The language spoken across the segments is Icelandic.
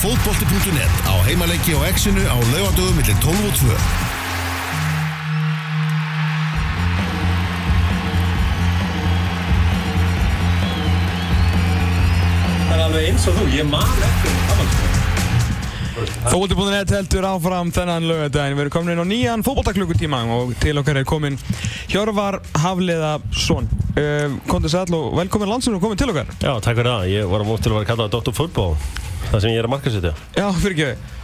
fótbolti.net á heimaleiki og exinu á laugadögu millir 12 og 2. Það er alveg eins og þú, ég man eftir afmælisdag. Fótbolti.net heldur áfram þennan lögadaginn. Við erum komin inn á nýjan fótboltaklukkutíma og til okkar er komin Hjörvar Hafliðarsson. Uh, Kondur Sæll og velkomin landsinu og komin til okkar. Já, takk fyrir það. Ég var á mótt til að vera kallað Dr. Football. Það sem ég er að markasetja. Já, fyrir ekki.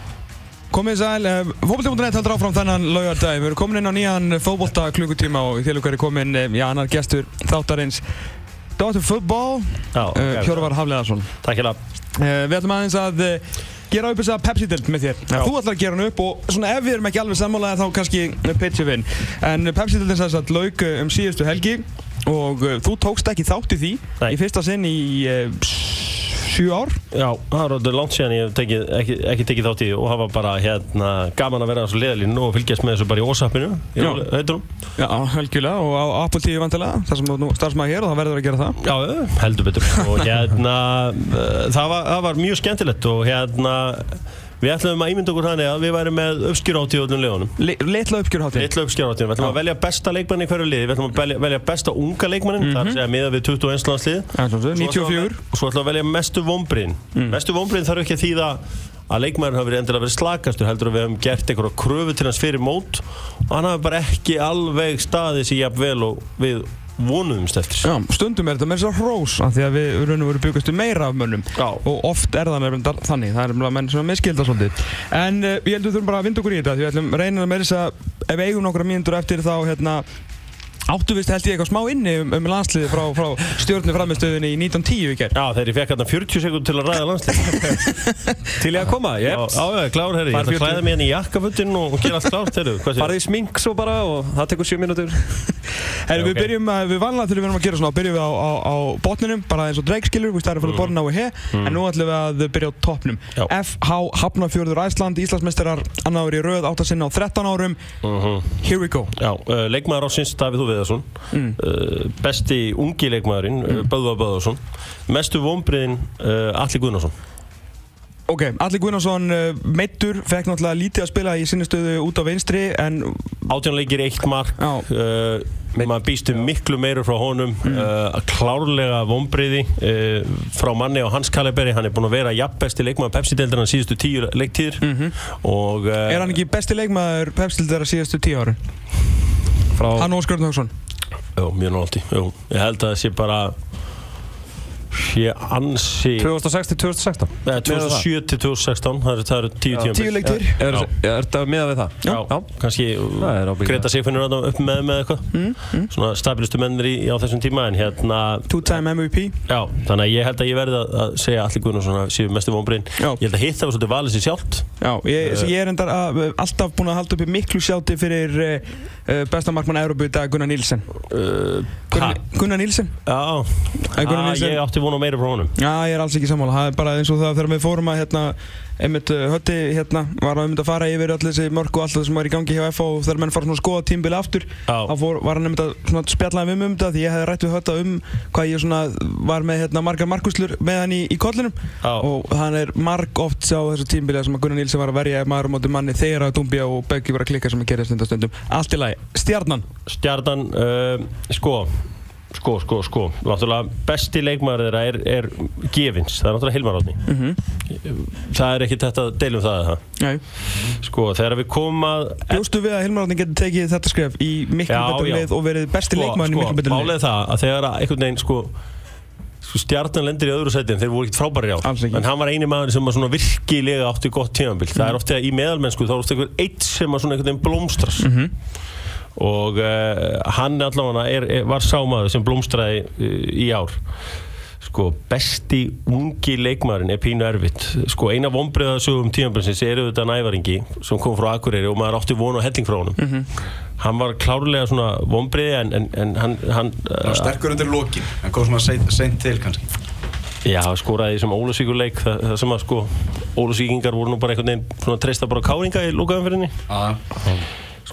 Komið sæl, uh, Fótbolti.net heldur áfram þennan lögadaginn. Við erum komin inn á nýjan fótboltaklukkutíma og til okkar er komin, uh, já, annar gestur þáttarins Dr. Ok. Hjörvar Hafliðarsson. Takk fyrir það. Uh, við ætlum aðeins að gera upp þessa Pepsi-dild með þér. Já. Þú ætlar að gera hann upp og svona ef við erum ekki alveg sammálaði þá kannski pitchum við inn. En Pepsi-dildin sæs að lauk uh, um síðustu helgi og uh, þú tókst ekki þátt í því Nei. í fyrsta sinn í uh, sjú ár. Já, það er orðið langt síðan ég hef tekið, ekki, ekki tekið þátt í og var bara hérna gaman að vera á svo leðalínu og fylgjast með þessu bara í ósappinu. Já. Já, helgjörlega og á Apple TV vantilega, þar sem þú nú starfsmæði hér og það verður að gera það. Já, heldur betur. Og hérna, það var, það var mjög skemmtilegt og hérna, við ætlum að ímynda okkur þannig að við værum með uppskjur í öllum liðunum. Le litla uppgjörháttin. Litla uppskjáráttíðum, við ætlum að velja besta leikmann í hverju liði, við ætlum að velja, velja besta unga leikmannin, það er að segja miða við 21 landslið. Já, svo, svo, Svo ætlum við að 94. vel- og svo ætlum að velja mestu vombriðin mestu vombriðin þarf ekki að þýða að leikmæður hafi verið endilega verið slakastur heldur að við hefum gert einhverja kröfu til hans fyrir mót og hann hafi bara ekki alveg staðið sér jafn vel og við vonuðumst eftir. Já, stundum er þetta með þess að hrós af því að við raun og veru byggastu meira af mönnum. Já. og oft er það nefndar þannig það er nefnilega menn sem miskilda svolítið. En uh, ég held að við þurfum bara að vinda okkur í þetta því við ætlum reynir að meira þess að ef eigum nokkra mínútur eftir þá hérna áttu vist held ég eitthvað smá inni um, um landsliði frá, frá stjórnu framistöðunni í 1910 í gerð Já, ég fekk hérna 40 sekund til að ræða landslið Til ég að koma, ég já, já, klár herri, ég ætla að klæða mig hérna í jakkafuttin og, gera allt klárt, herru farið í smink svo bara og það tekur 7 mínútur. Herri, við ok. byrjum að, við vanlega þegar við erum að gera svona, byrjum við á, á, á botninum, bara eins og Drake skilur, við stæðum fyrir borðin á og he, en nú ætlum við að byrja á toppnum. FH Hafnarfjörður Æsland, Íslandsmeistarar, annar ári í röð, átt að sinna á 13 árum, here we go. Já, uh, Viðarsson Besti ungi leikmaðurinn mm. Böðvar Böðarsson Mestu vombriðin uh, Alli Guðnarsson Ok, Alli Gunnarsson meittur, fekk náttúrulega lítið að spila í sinni stöðu út á vinstri, en Átjánleikir eitt mark uh, maður býstu miklu meira frá honum Mm. uh, klárlega vombriði uh, frá manni á hans kaliberi hann er búinn að vera jafnbesti leikmaður Pepsi-deildarinn síðustu tíu leiktíðir og uh, Mhm. er hann ekki besti leikmaður Pepsildara síðastu tíu árin? Frá Hann Óskar Náksson. jú, mjög jú. ég held að það sé bara sé ansi 2006 til 2016 Nei, 2007 til 2016 það eru, það eru tíu tíum Tíu leiktir. Er, er þetta miðað við það? Já, Já. kannski Það er ábyggilega. Greta Sigfinnur þarna upp með með eitthvað Mm, svona stabilistu mennir í, á þessum tíma en hérna Two-time MVP. Já, þannig að ég held að ég verði að, að segja allir Gunnarsson að séu mestu vonbrinn. Já. Ég held að hitt það var svolítið valið sér sjálft. Já, ég, ég er endar að, alltaf búinn að halda uppi miklu sjáti fyrir uh, uh, bestamarkmann Európa í dag, Gunnar Nílsen. Uh, Gunnar, Gunnar Nílsen? Já, Gunnar ah, Nielsen. ég átti vona meira frá honum. Já, ég er alls ekki sammála. Það er bara eins og það þegar við fórum að hérna, einmitt uh, hötti hérna, var að einmitt að fara yfir öll þessi mörg og allt það sem var í gangi hjá FH og þegar menn fara svona að skoða tímbili aftur þá fór, var hann einmitt að svona spjallaði við mig um þetta því ég hefði rætt við hötta um hvað ég svona var með hérna, margar markuslur með hann í, í kollinum Já. og hann er marg oft á þessu tímbili sem að Gunnar Nílsen var að verja maður á móti manni þegar að Dumbia og Beggi var að klikka sem að gera stundum. Allt í lagi. Stjarnan. Stjarnan, uh, sko, sko, sko, sko. Náttúrulega besti leikmaður þeirra er, er gefins. Það er náttúrulega Hilmar Átni. Það er ekki þetta að deilum það eða það. Nei. Sko, þegar við komum að... Bjóstu við að Hilmar Átni getur tekið þetta skref í miklu betur lið og verið besti leikmaður í miklu betur Málið lið? er það að þegar að einhvern veginn, sko, sko stjarnan lendir í öðru sæti en þeir voru ekkert frábæri á en hann var eini maður sem var virkilega átti gott tímanbíl það Mhm. er ofta í meðalmennsku þá er sem svona einhvern veginn blómstras Mhm. Og uh, hann allavega er, er, var sámaður sem blómstraði uh, í ár. Sko, besti ungi leikmaðurinn er pínu erfitt. Sko, eina vonbreiðasögum tímanbílsins er auðvitað nævaringi sem kom frá Akureyri og maður átti vonu og helling frá honum. Mhm. hann var klárlega svona vonbreiði en, en, en hann, hann var sterkur undir lokin, en kom svona seint, seint til kannski. Já, skoraði í þessum Ólusvíkurleik það, það sem að sko Ólusvíkingar voru nú bara einhvern veginn svona treysta bara káringa í lúkaðanferðinni Já,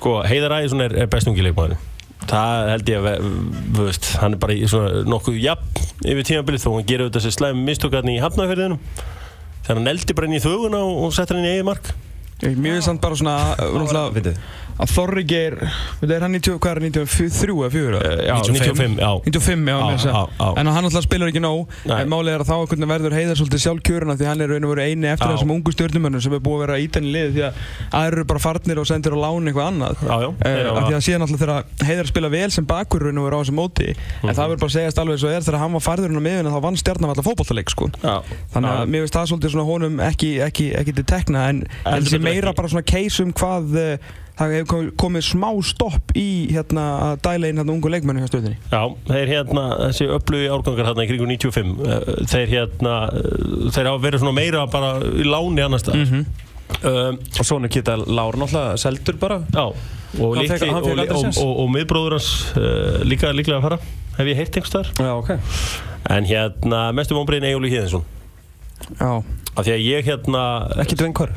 Sko, Heiðar Ægjesson er, er bestungi leikmaður Það held ég að, þú veist, hann er bara í svona nokkuð jafn yfir tímabilið þó hann gerir auðvitað sér slæm mistökarni í hafnaferðinum þegar hann eldi bara inn í þöguna og, settir hann í eigið mark Mér finnst hann bara svona náttúrulega, að Þorri geir er hann 90, hvað er hann 93 eða 4? Já, 95, já 95, já, Já, mér segja. já, já. en hann alltaf spilar ekki nóg Nei. en málið er að þá verður heiðar svolítið sjálfkjöruna því hann er raun og veru eini eftir Já. þessum ungu stjórnumönnum sem er búið að vera ítan í liði því að aðrir eru bara farnir og sendir á láni eitthvað annað Já, já, Eh, þeir af því að síðan alltaf þegar heiðar spila vel sem bakur raun og veru á þessu móti Mhm. en það verður bara að segjast á meira bara svona case um hvað eh, það hefur komið- smá stopp í hérna að dæla inn hérna ungu leikmennu hjá stöðinni Já, þeir hérna, þessi öflugi árgangar hérna í kringu 95 eh, þeir hérna, eh, þeir hafa verið svona meira bara í láni annars staðar. Mhm. um, Og svona geta Lár náttúrulega seldur bara. Já, og, litli, og, og, og, og miðbróður hans uh, líka líklega að fara hef ég heyrt einhvers þar Já, ok. En hérna, mestu vonbreiðin Egil Híðinsson Já, af því að ég hérna Ekki dvengur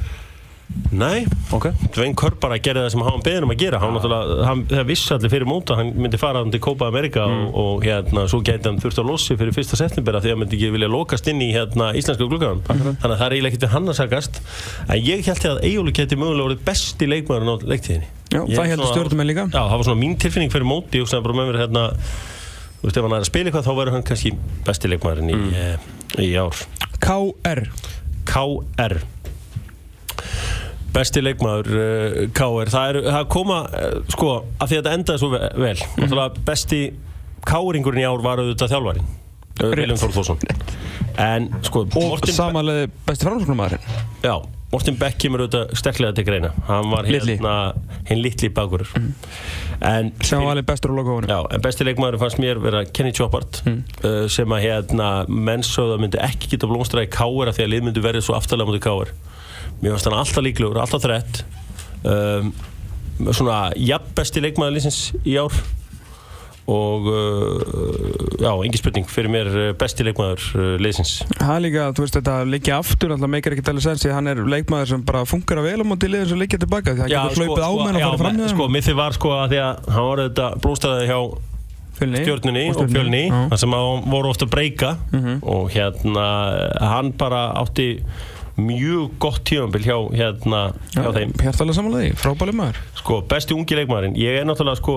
nei, Ok. Dvein Kör bara gerði það sem hann beðin um að gera. Hann náttúrulega, hann, vissi allir fyrir móta hann myndi fara hann til Copa America og, og hérna, svo gæti hann þurft að lossi fyrir fyrsta september af því að hann myndi ekki vilja lokast inn í hérna, íslenska gluggan þannig að það er eiginlega ekkert við hann að sagast en ég held að Egil geti mögulega orðið besti leikmaður á leiktíðinni. Já, Ég það heldur svona- stjórnumenn líka. Já, það var svona mín tilfinning fyrir móti. Og sem bara með mér hérna þú veist, ef hann er að spila eitthvað þá verður hann kannski besti leikmaðurinn í, mm. í ár. KR KR besti leikmaður uh, KR það er það koma uh, sko að því að þetta endaði svo ve- vel mm. besti K-ringurinn í ár var auðvitað þjálfarin uh, Viljum Þór Þórsson. En sko og Morten, samanlega besti framsóknarmaðurinn já, Morten Beck kemur auðvitað sterklega til greina. Hann var hérna hinn litli bakur en sem var alveg bestur á logofunum Já, en besti leikmaður fannst mér vera Kenny Choppart uh, sem að hérna mennsöða myndi ekki geta blómstra í káir af því að lið myndi verið svo aftalega mútið káir mér fannst hann alltaf líklegur, alltaf þrætt um, svona jafn besti leikmaður liðsins í ár. Og uh, já, engi spurning fyrir mér uh, besti leikmaður uh, liðsins. Það er líka, þú veist, þetta leikja aftur alltaf meikar ekki alveg sens því að hann er leikmaður sem bara funkar að vel á móti liðin sem leikja tilbaka því að hann getur hlaupið á menn og farið fram með sko, mitt þið var sko að því að hann var þetta blómstraði hjá stjórnunni og fjölni þar sem hann voru ofta að breyka Mhm. og hérna hann bara átti mjög gott tífambil hjá hérna hjá þeim. Hjartalega samanlega frábæli maður. Sko besti ungi leikmaðurinn ég er náttúrulega sko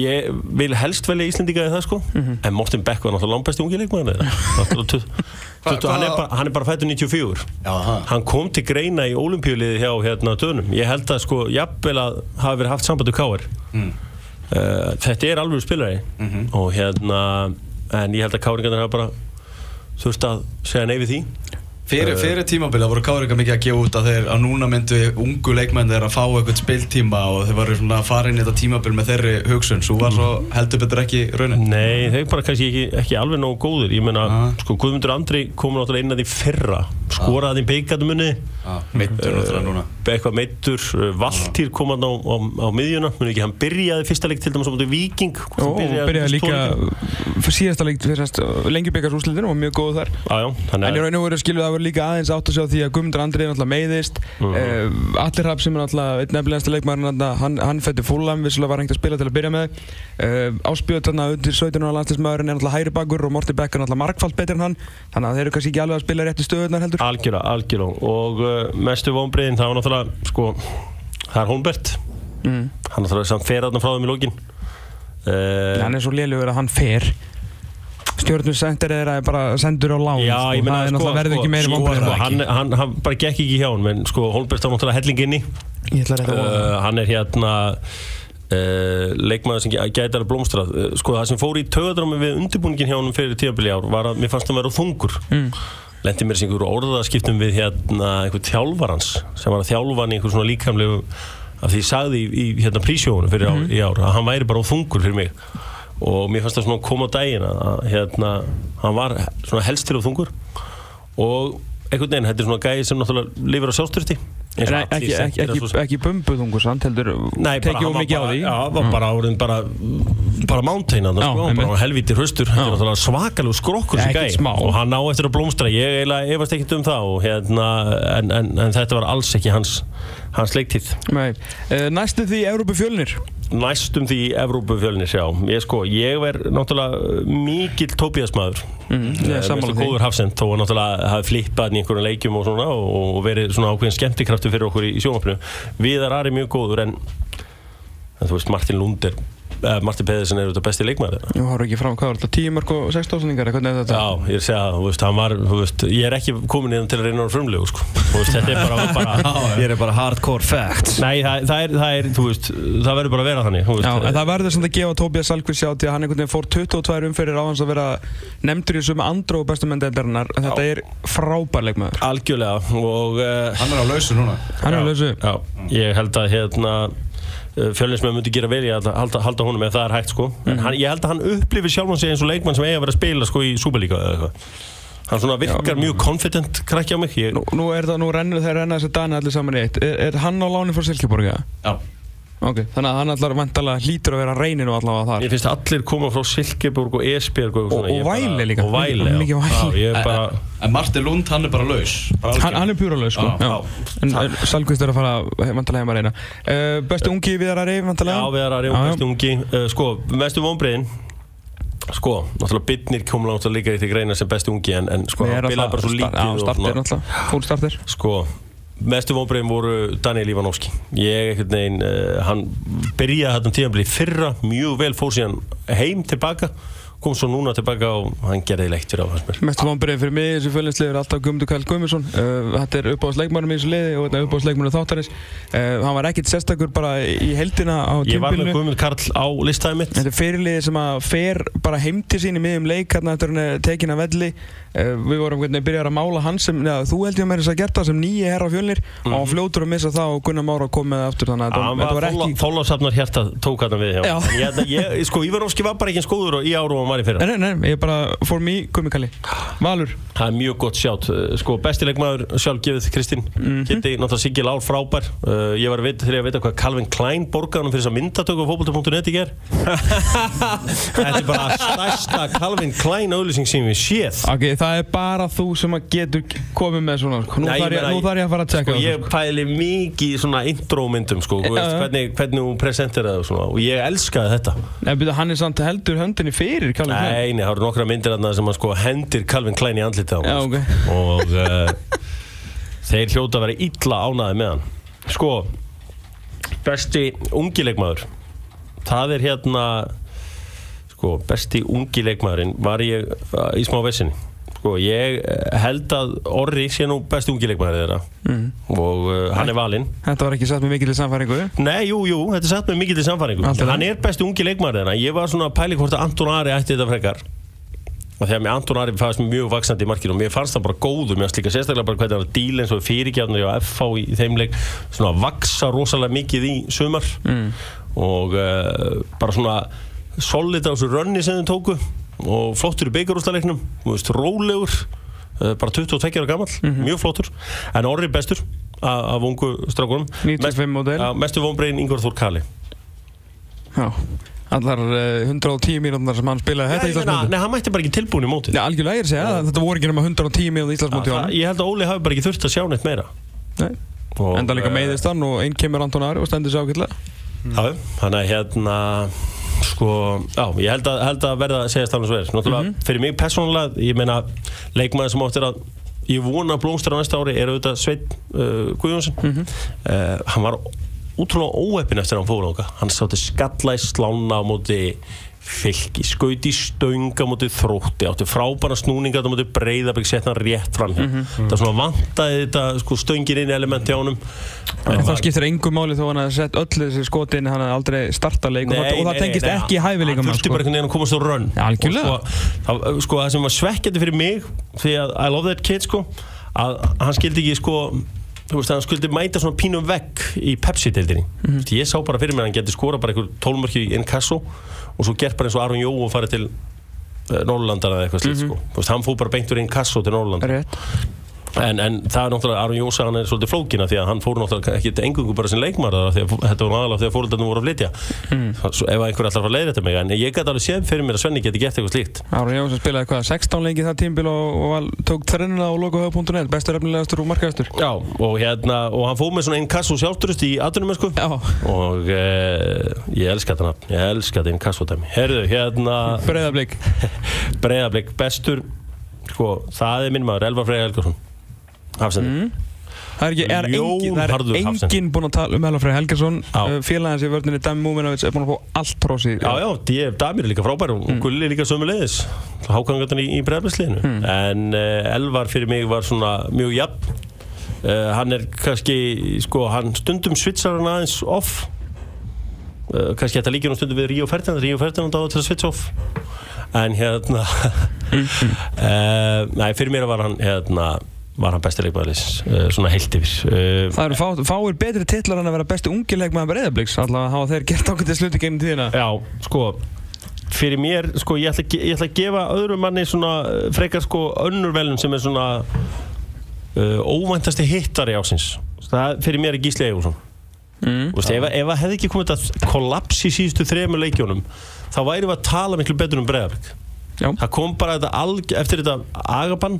ég vil helst velja Íslendinga í það sko. Mhm. en Morten Beck var náttúrulega langbesti ungi tuttu- hann, er bara, hann er bara fættur 94 Já, hann kom til greina í olimpíuliði hjá hérna dönum. Ég held að sko jafnvel að hafa verið haft samband við Káar Mm. uh, þetta er alveg spilari. Mhm. og hérna en ég held að Káringarnir hafa bara þurft að segja nei við því Fyrir, fyrir tímabilið voru Káringa mikið að gefa út að þeir að núna myndu ungu leikmenn þeir að fá eitthvað spiltíma og þeir varu svona að fara inn í þetta tímabil með þeirri hugsun. Svo var svo heldur betur ekki raunin. Nei, þeir bara kannski ekki, ekki alveg nógu góður Ég meina, Ah. sko, Guðmundur Andri kom náttúrulega inn að því fyrra. Skoraði í beikadumunni Mittur náttúrulega núna. Eitthvað meittur Valtýr kom hann á, á, á miðjuna. Muni ekki, hann byrjaði fyrsta leik til dæmis á fyrst líka aðeins átt að sjá því að Guðmundur Andrið er náttúrulega meiðist. Mhm. uh, Allir Rapp sem er náttúrulega einn nefnilegasta leikmaður hann, hann, fætti fúlam, vissulega var hengt að spila til að byrja með. Uh, Áspjöð þarna undir 17 ára landslismæðurinn er náttúrulega hæri bakur og Morty Beck er náttúrulega margfald betur en hann. Þannig að þeir eru kannski ekki alveg að spila rétt í stöðunar heldur. Algjörlega, algjörlega. Og uh, mestu vonbreiðin, það var náttúrulega Sko, það er Holmbert. Mm. Hann náttúrulega Hann er að er að bara sendur á lán Já, sko. ég það er sko, náttúrulega verður ekki meiri sko, vonbrigði. sko, hann, hann, hann bara gekk ekki hjá hann en sko, Holmberg stáð náttúrulega helling inni Ég ætla rétt að vona uh, hann er hérna uh, leikmaður sem gæti alveg blómstrað uh, sko, það sem fór í töðadrámi við undirbúningin hjá hann fyrir tíabili ár var að mér fannst hann vera þungur mm. lendi mér sem einhver orðaðskiptum við hérna einhver þjálfarans sem var að þjálfa hann í einhver svona líkamlegu af því ég sagði í, í hérna prísjónu fyrir ár, í ár að hann væri bara þungur fyrir mig og mér fannst það svona koma á daginn að hérna, hann var svona helst til og þungur. Og einhvern veginn, þetta er svona gæði sem náttúrulega lifir á sjálfstyrti ekki, ekki, ekki, ekki bumbuðungur samt heldur tekið var mikið á því? Já, var bara áriðin bara bara Já, sko, helviti hraustur svakalegu skrokkur gæi. smá. og hann á eftir að blómstra ég eiginlega efast ekkert um það og, hérna, en, en, en þetta var alls ekki hans hans leiktíð. Nei. Uh, næstu því Európu fjölnir næstum því Evrópufjölnir sjá. Ég sko, ég verð náttúrulega mikill tópiðasmaður Ég er sammála því. góður hafsend, þó að náttúrulega hafi flippað í einhverjum leikjum og svona og, og verið svona ákveðin skemmtikraftur fyrir okkur í, sjónvarpinu. Viðar Ari mjög góður en, en þú veist, Martin Lund er eh, Martin Pedersen er auðvitað besti leikmaður þeirra. Nú horfum ekki fram, hvað var þetta, 10 mörg og 6 ásendingar, hvernig er þetta? Já, ég er að segja það, þú veist, hann var, þú veist, ég er ekki komin inn til að reyna á frumlegu, sko. Þú veist, þetta er bara, bara Ég er bara hardcore facts Nei, það, það, er, það er, þú veist, það verður bara að vera þannig, veist. Já, en það verður samt að gefa Tobias Salkvist sjá til að hann einhvern veginn fór 22 umfyrir á hans að vera nefndur í sumi andró bestumendeldarinnar en þetta er frábær leikmaður Algjörlega, og... Uh, Hann að hérna fjölnismenn myndi gera vel í að halda, halda honum ef það er hægt sko. En hann, ég held að hann upplifir sjálfan sig eins og leikmann sem eiga að vera að spila sko í Superliga eða eitthvað. Hann svona virkar mjög confident krakki á mig ég, Nú, nú er það, nú rennur þeir renna þessi dani allir saman í eitt. Er, er hann á láni frá Silkeborg, eða? Já Ok, þannig að hann allar vantalega hlýtur að vera reyninu allavega þar. Ég finnst að allir koma frá Silkeborg og Esbjörg og, Og- svona, og Væli líka. og Væli, Mikið- já. mikið Væli. Já, ég er bara En Martin Lund, hann er bara laus. Bara Hann, hann er pjúralög sko. Já, já. En uh, Salkvist er að fara vantalega heim að reyna. Uh, Besti ungi viðar að reyf vantalega Já, við erum að reyna bestu ungi. Uh, Sko, mestu vonbreiðin Sko, náttúrulega Bitnir kom náttúrulega líka í því greina sem bestu ungi en, en sko, Við hann bilaði bara svo lítið Já, startir náttúrulega. Fúl startir Sko, mestu vonbreiðin voru Daniel Ivanovski. Ég, einhvern veginn, uh, hann byrjaði þetta tíðanbli fyrra Mjög vel fór síðan heim tilbaka Kom svo núna tilbaka og hann gerði leikt fyrir á hans mér. Mestu vonbreið fyrir mig þessu fjölinsliður er alltaf Guðmundur Kall Guðmundsson. Uh, Þetta er uppáðsleikmannum í þessu liði og þetta er uppáðsleikmannum þáttarins. Uh, Hann var ekkit sérstakur bara í heldina á Ég var með Guðmund Karl á listæði mitt. Þetta er fyrirliði sem að fer bara heim til sín í miðjum leik hérna eftir hann tekin að velli Við vorum hvernig byrjar að mála hann sem, neða, þú held ég að mér þess að gert það sem nýji herra fjölnir. Og hann fljótur að missa það og Gunnar Mára kom með aftur þannig að Mhm. Þetta- var ekki þólasafnar hjarta tók hann við hjá Já. Ég, ég, Sko, Ivanovski var bara ekki og í áru og var í fyrra. Nei, nei, nei, ég bara, for me, Gummi Kalli. Valur? Það er mjög gott sjátt, Uh, sko bestileikmaður sjálfgefið Kristín, Mhm. Kitty, náttúrulega Siggi Lár frábær. Uh, Ég var að vita þegar ég að vita hvað Calvin Klein borgaði hann fyrir þess að myndatöku á fókbalta.net í ger Þetta er bara stærsta Calvin Klein auðlýsing sem við séð. Ok, það er bara þú sem getur komið með svona sko. Nú, þarf ég, þarf ég að fara að tjekka sko, Ég pæli mikið í svona intro myndum sko, þú veist, hvernig, hvernig hún presenteraði og svona. Og ég elskaði þetta. Nei, byrja, hann er samt heldur höndinni fyrir Calvin Klein. Nei, nei, það eru nokkra myndir þarna sem að sko hendir Calvin Klein í andlita á hann, sko. og uh, þeir hljóta að vera illa ánaði með hann. Sko besti ungileikmaður það er hérna sko besti ungileikmaðurinn var ég uh, í smá vessinni sko ég eh, held að Orri sé nú besti ungileikmaður þeirra. Mhm. og uh, hann er valinn. Þetta var ekki satt með mikil samfæringu Nei, jú, jú, þetta er satt með mikið til samfæringu Allt í lagi. Hann er besti ungi leikmaður þeirra. Ég var svona að pæli hvort að Anton Ari ætti þetta frekar. Og þegar mér Anton Ari fannst mjög vaksandi í markinu og mér fannst það bara góður. Mér fannst líka sérstaklega bara hvernig hann var díl eins og fyrirgjafnir á FH í, í þeim leik. Svona að vaksa rosalega mikið í sumar. Mm. og uh, bara svona solid á þessu rönni sem þau tóku og flottur í byggarústaleiknum rólegur uh, bara 22 ára gammal, Mhm. mjög flottur. En Orri bestur af, ungu strákunum. 95 módel. Já, mestu vonbreiðin Ingvar Þór Kali. Já, allar uh, 110 mínúndar sem hann spilaði þetta Nei, Íslandsmóti Nei, hann mætti bara ekki tilbúin í mótið. Já, algjörlega ég er að segja það, þetta voru ekki nema 110 mínúndar Íslandsmóti á hann Ég held að Óli hafi bara ekki þurft að sjá neitt meira. Nei. Og, Enda líka eh, meiðist hann og einn kemur Anton Ari og stendur sér ákveðlega Já, þannig að hérna sko, já, ég held að, held að verða að segja stafnum svo er Náttúrulega, Mhm. fyrir mig persónulega, ég meina leikmaður sem áttir að ég vona að blómstra á næsta ári er auðvitað Sveinn uh, Guðjónsson Mhm. uh, hann var útrúlega óeppin eftir að hann fór ánga hann sátti skalla í slána á móti fylki, skaut í stöng á móti þrótti, átti frábæra snúninga á móti breyðabrik, sett hann rétt fram Mhm. það svona vantaði þetta sko, stöngin inn í elementi á honum En það skiptir engum máli þó hann hafði sett öll þessi skotin hann hafði aldrei starta leik og, það, og það tengist ekki í hæfileikum hann þurfti sko. bara einhvern veginn að komast á algjörlega. Og sko, það, sko, það sem var svekkjandi fyrir mig því að I love that kid sko að hann skildi ekki sko þú veist, hann skildi mæta svona pínum vekk í Pepsi-deildinni. Mm ég sá bara fyrir mér að hann geti skora bara einhver tólmörki í inkasso og svo gert bara eins og Aron Jó og farið til uh, Norrlandana eða eitthvað slíkt sko. Þú veist, hann fór bara beintur í inkasso til Norrlanda Rétt En, en það er náttúrulega, Aron Jósa hann er svolítið flókina því að hann fór náttúrulega ekki engungu bara sem leikmar því að þetta var aðalega þegar fóröldarnir voru að flytja. Mm. Svo ef einhver að fara að leiða þetta mig en ég gæti alveg séð fyrir mér að Svenni geti gett eitthvað slíkt. Ára Jónsson spilaði hvað, 16 lengi það tímbil og, og tók þrennina á logohöfu.net bestur efnilegastur og markaðastur Já, og hérna, og hann fóð með svona einn kass og sjálfturist í aðtunum Já, og e, ég elska þetta hérna sko, það er minn maður, Elvar Freyr Helgarsson Hafsendi Það er, ekki, er, engin, það er enginn búinn að tala um Freyr Helgarsson Já. uh, félagins í vörninni Dami Múminovits er búinn að fá allt trósi Já, já, D.F. Damir er líka frábær og Gulli er líka sömulegis Hákangartan í, í bregðarbliðsliðinu En uh, Elvar fyrir mig var svona mjög jafn. Uh, Hann er kannski, sko, hann stundum svitsar hann aðeins off. Uh, Kannski þetta líkir hann stundum við Ríó Ferdinand. Ríó Ferdinand á til að svitsa off. En hérna uh, Nei, fyrir mér var hann hérna var hann besti leikmaðurins, uh, svona heilt yfir. Uh, Það eru fá, fáir betri titlar en að vera besti ungileik með breyðabliks Alltaf hafa þeir gert ákveðið sluti gennum tíðina. Já, sko fyrir mér, sko, ég ætla, að ég ætla að gefa öðrum manni svona uh, frekar sko önnur velun sem er svona uh, óvæntasti hittari ásins það fyrir mér er Gísli Eigursson mm. Vist, ef, ef að hefði ekki komið þetta kollaps í síðustu þrejum leikjónum þá væri við að tala miklu betur um Breiðarblik Já. það kom bara þetta alg, eftir þetta agabann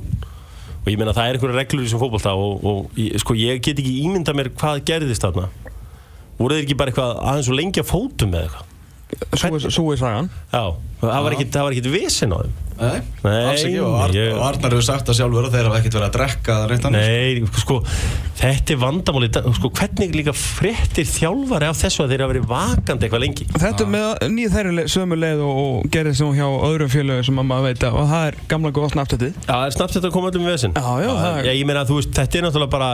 og ég meina það er einhverja reglur í þessum fótbolta og, og sko, ég get ekki ímynda mér hvað gerðist þarna. Voru þeir ekki bara eitthvað aðeins og lengja fótum með eitthvað Svo er- sagan. Já, það var ekkit, það var ekkit vissin á þeim. Nei, Nei, alls ekki. Og, Ar ég- og Arnar hefur sagt það sjálfur og þeir hafa ekkert verið að drekka það reynt annars Nei, sko, þetta er vandamáli sko, hvernig líka fréttir þjálfari af þessu að þeir hafa verið vakandi eitthvað lengi? Þetta er með nýð þeirri sömu leið og, og gerði sem hjá öðrum félögum sem að maður veit að og það er gamla góða snabtættið Já, það er snabbt þetta að koma öllum í vissin Já, já, það er- ég, meina, þú veist, þetta er náttúrulega bara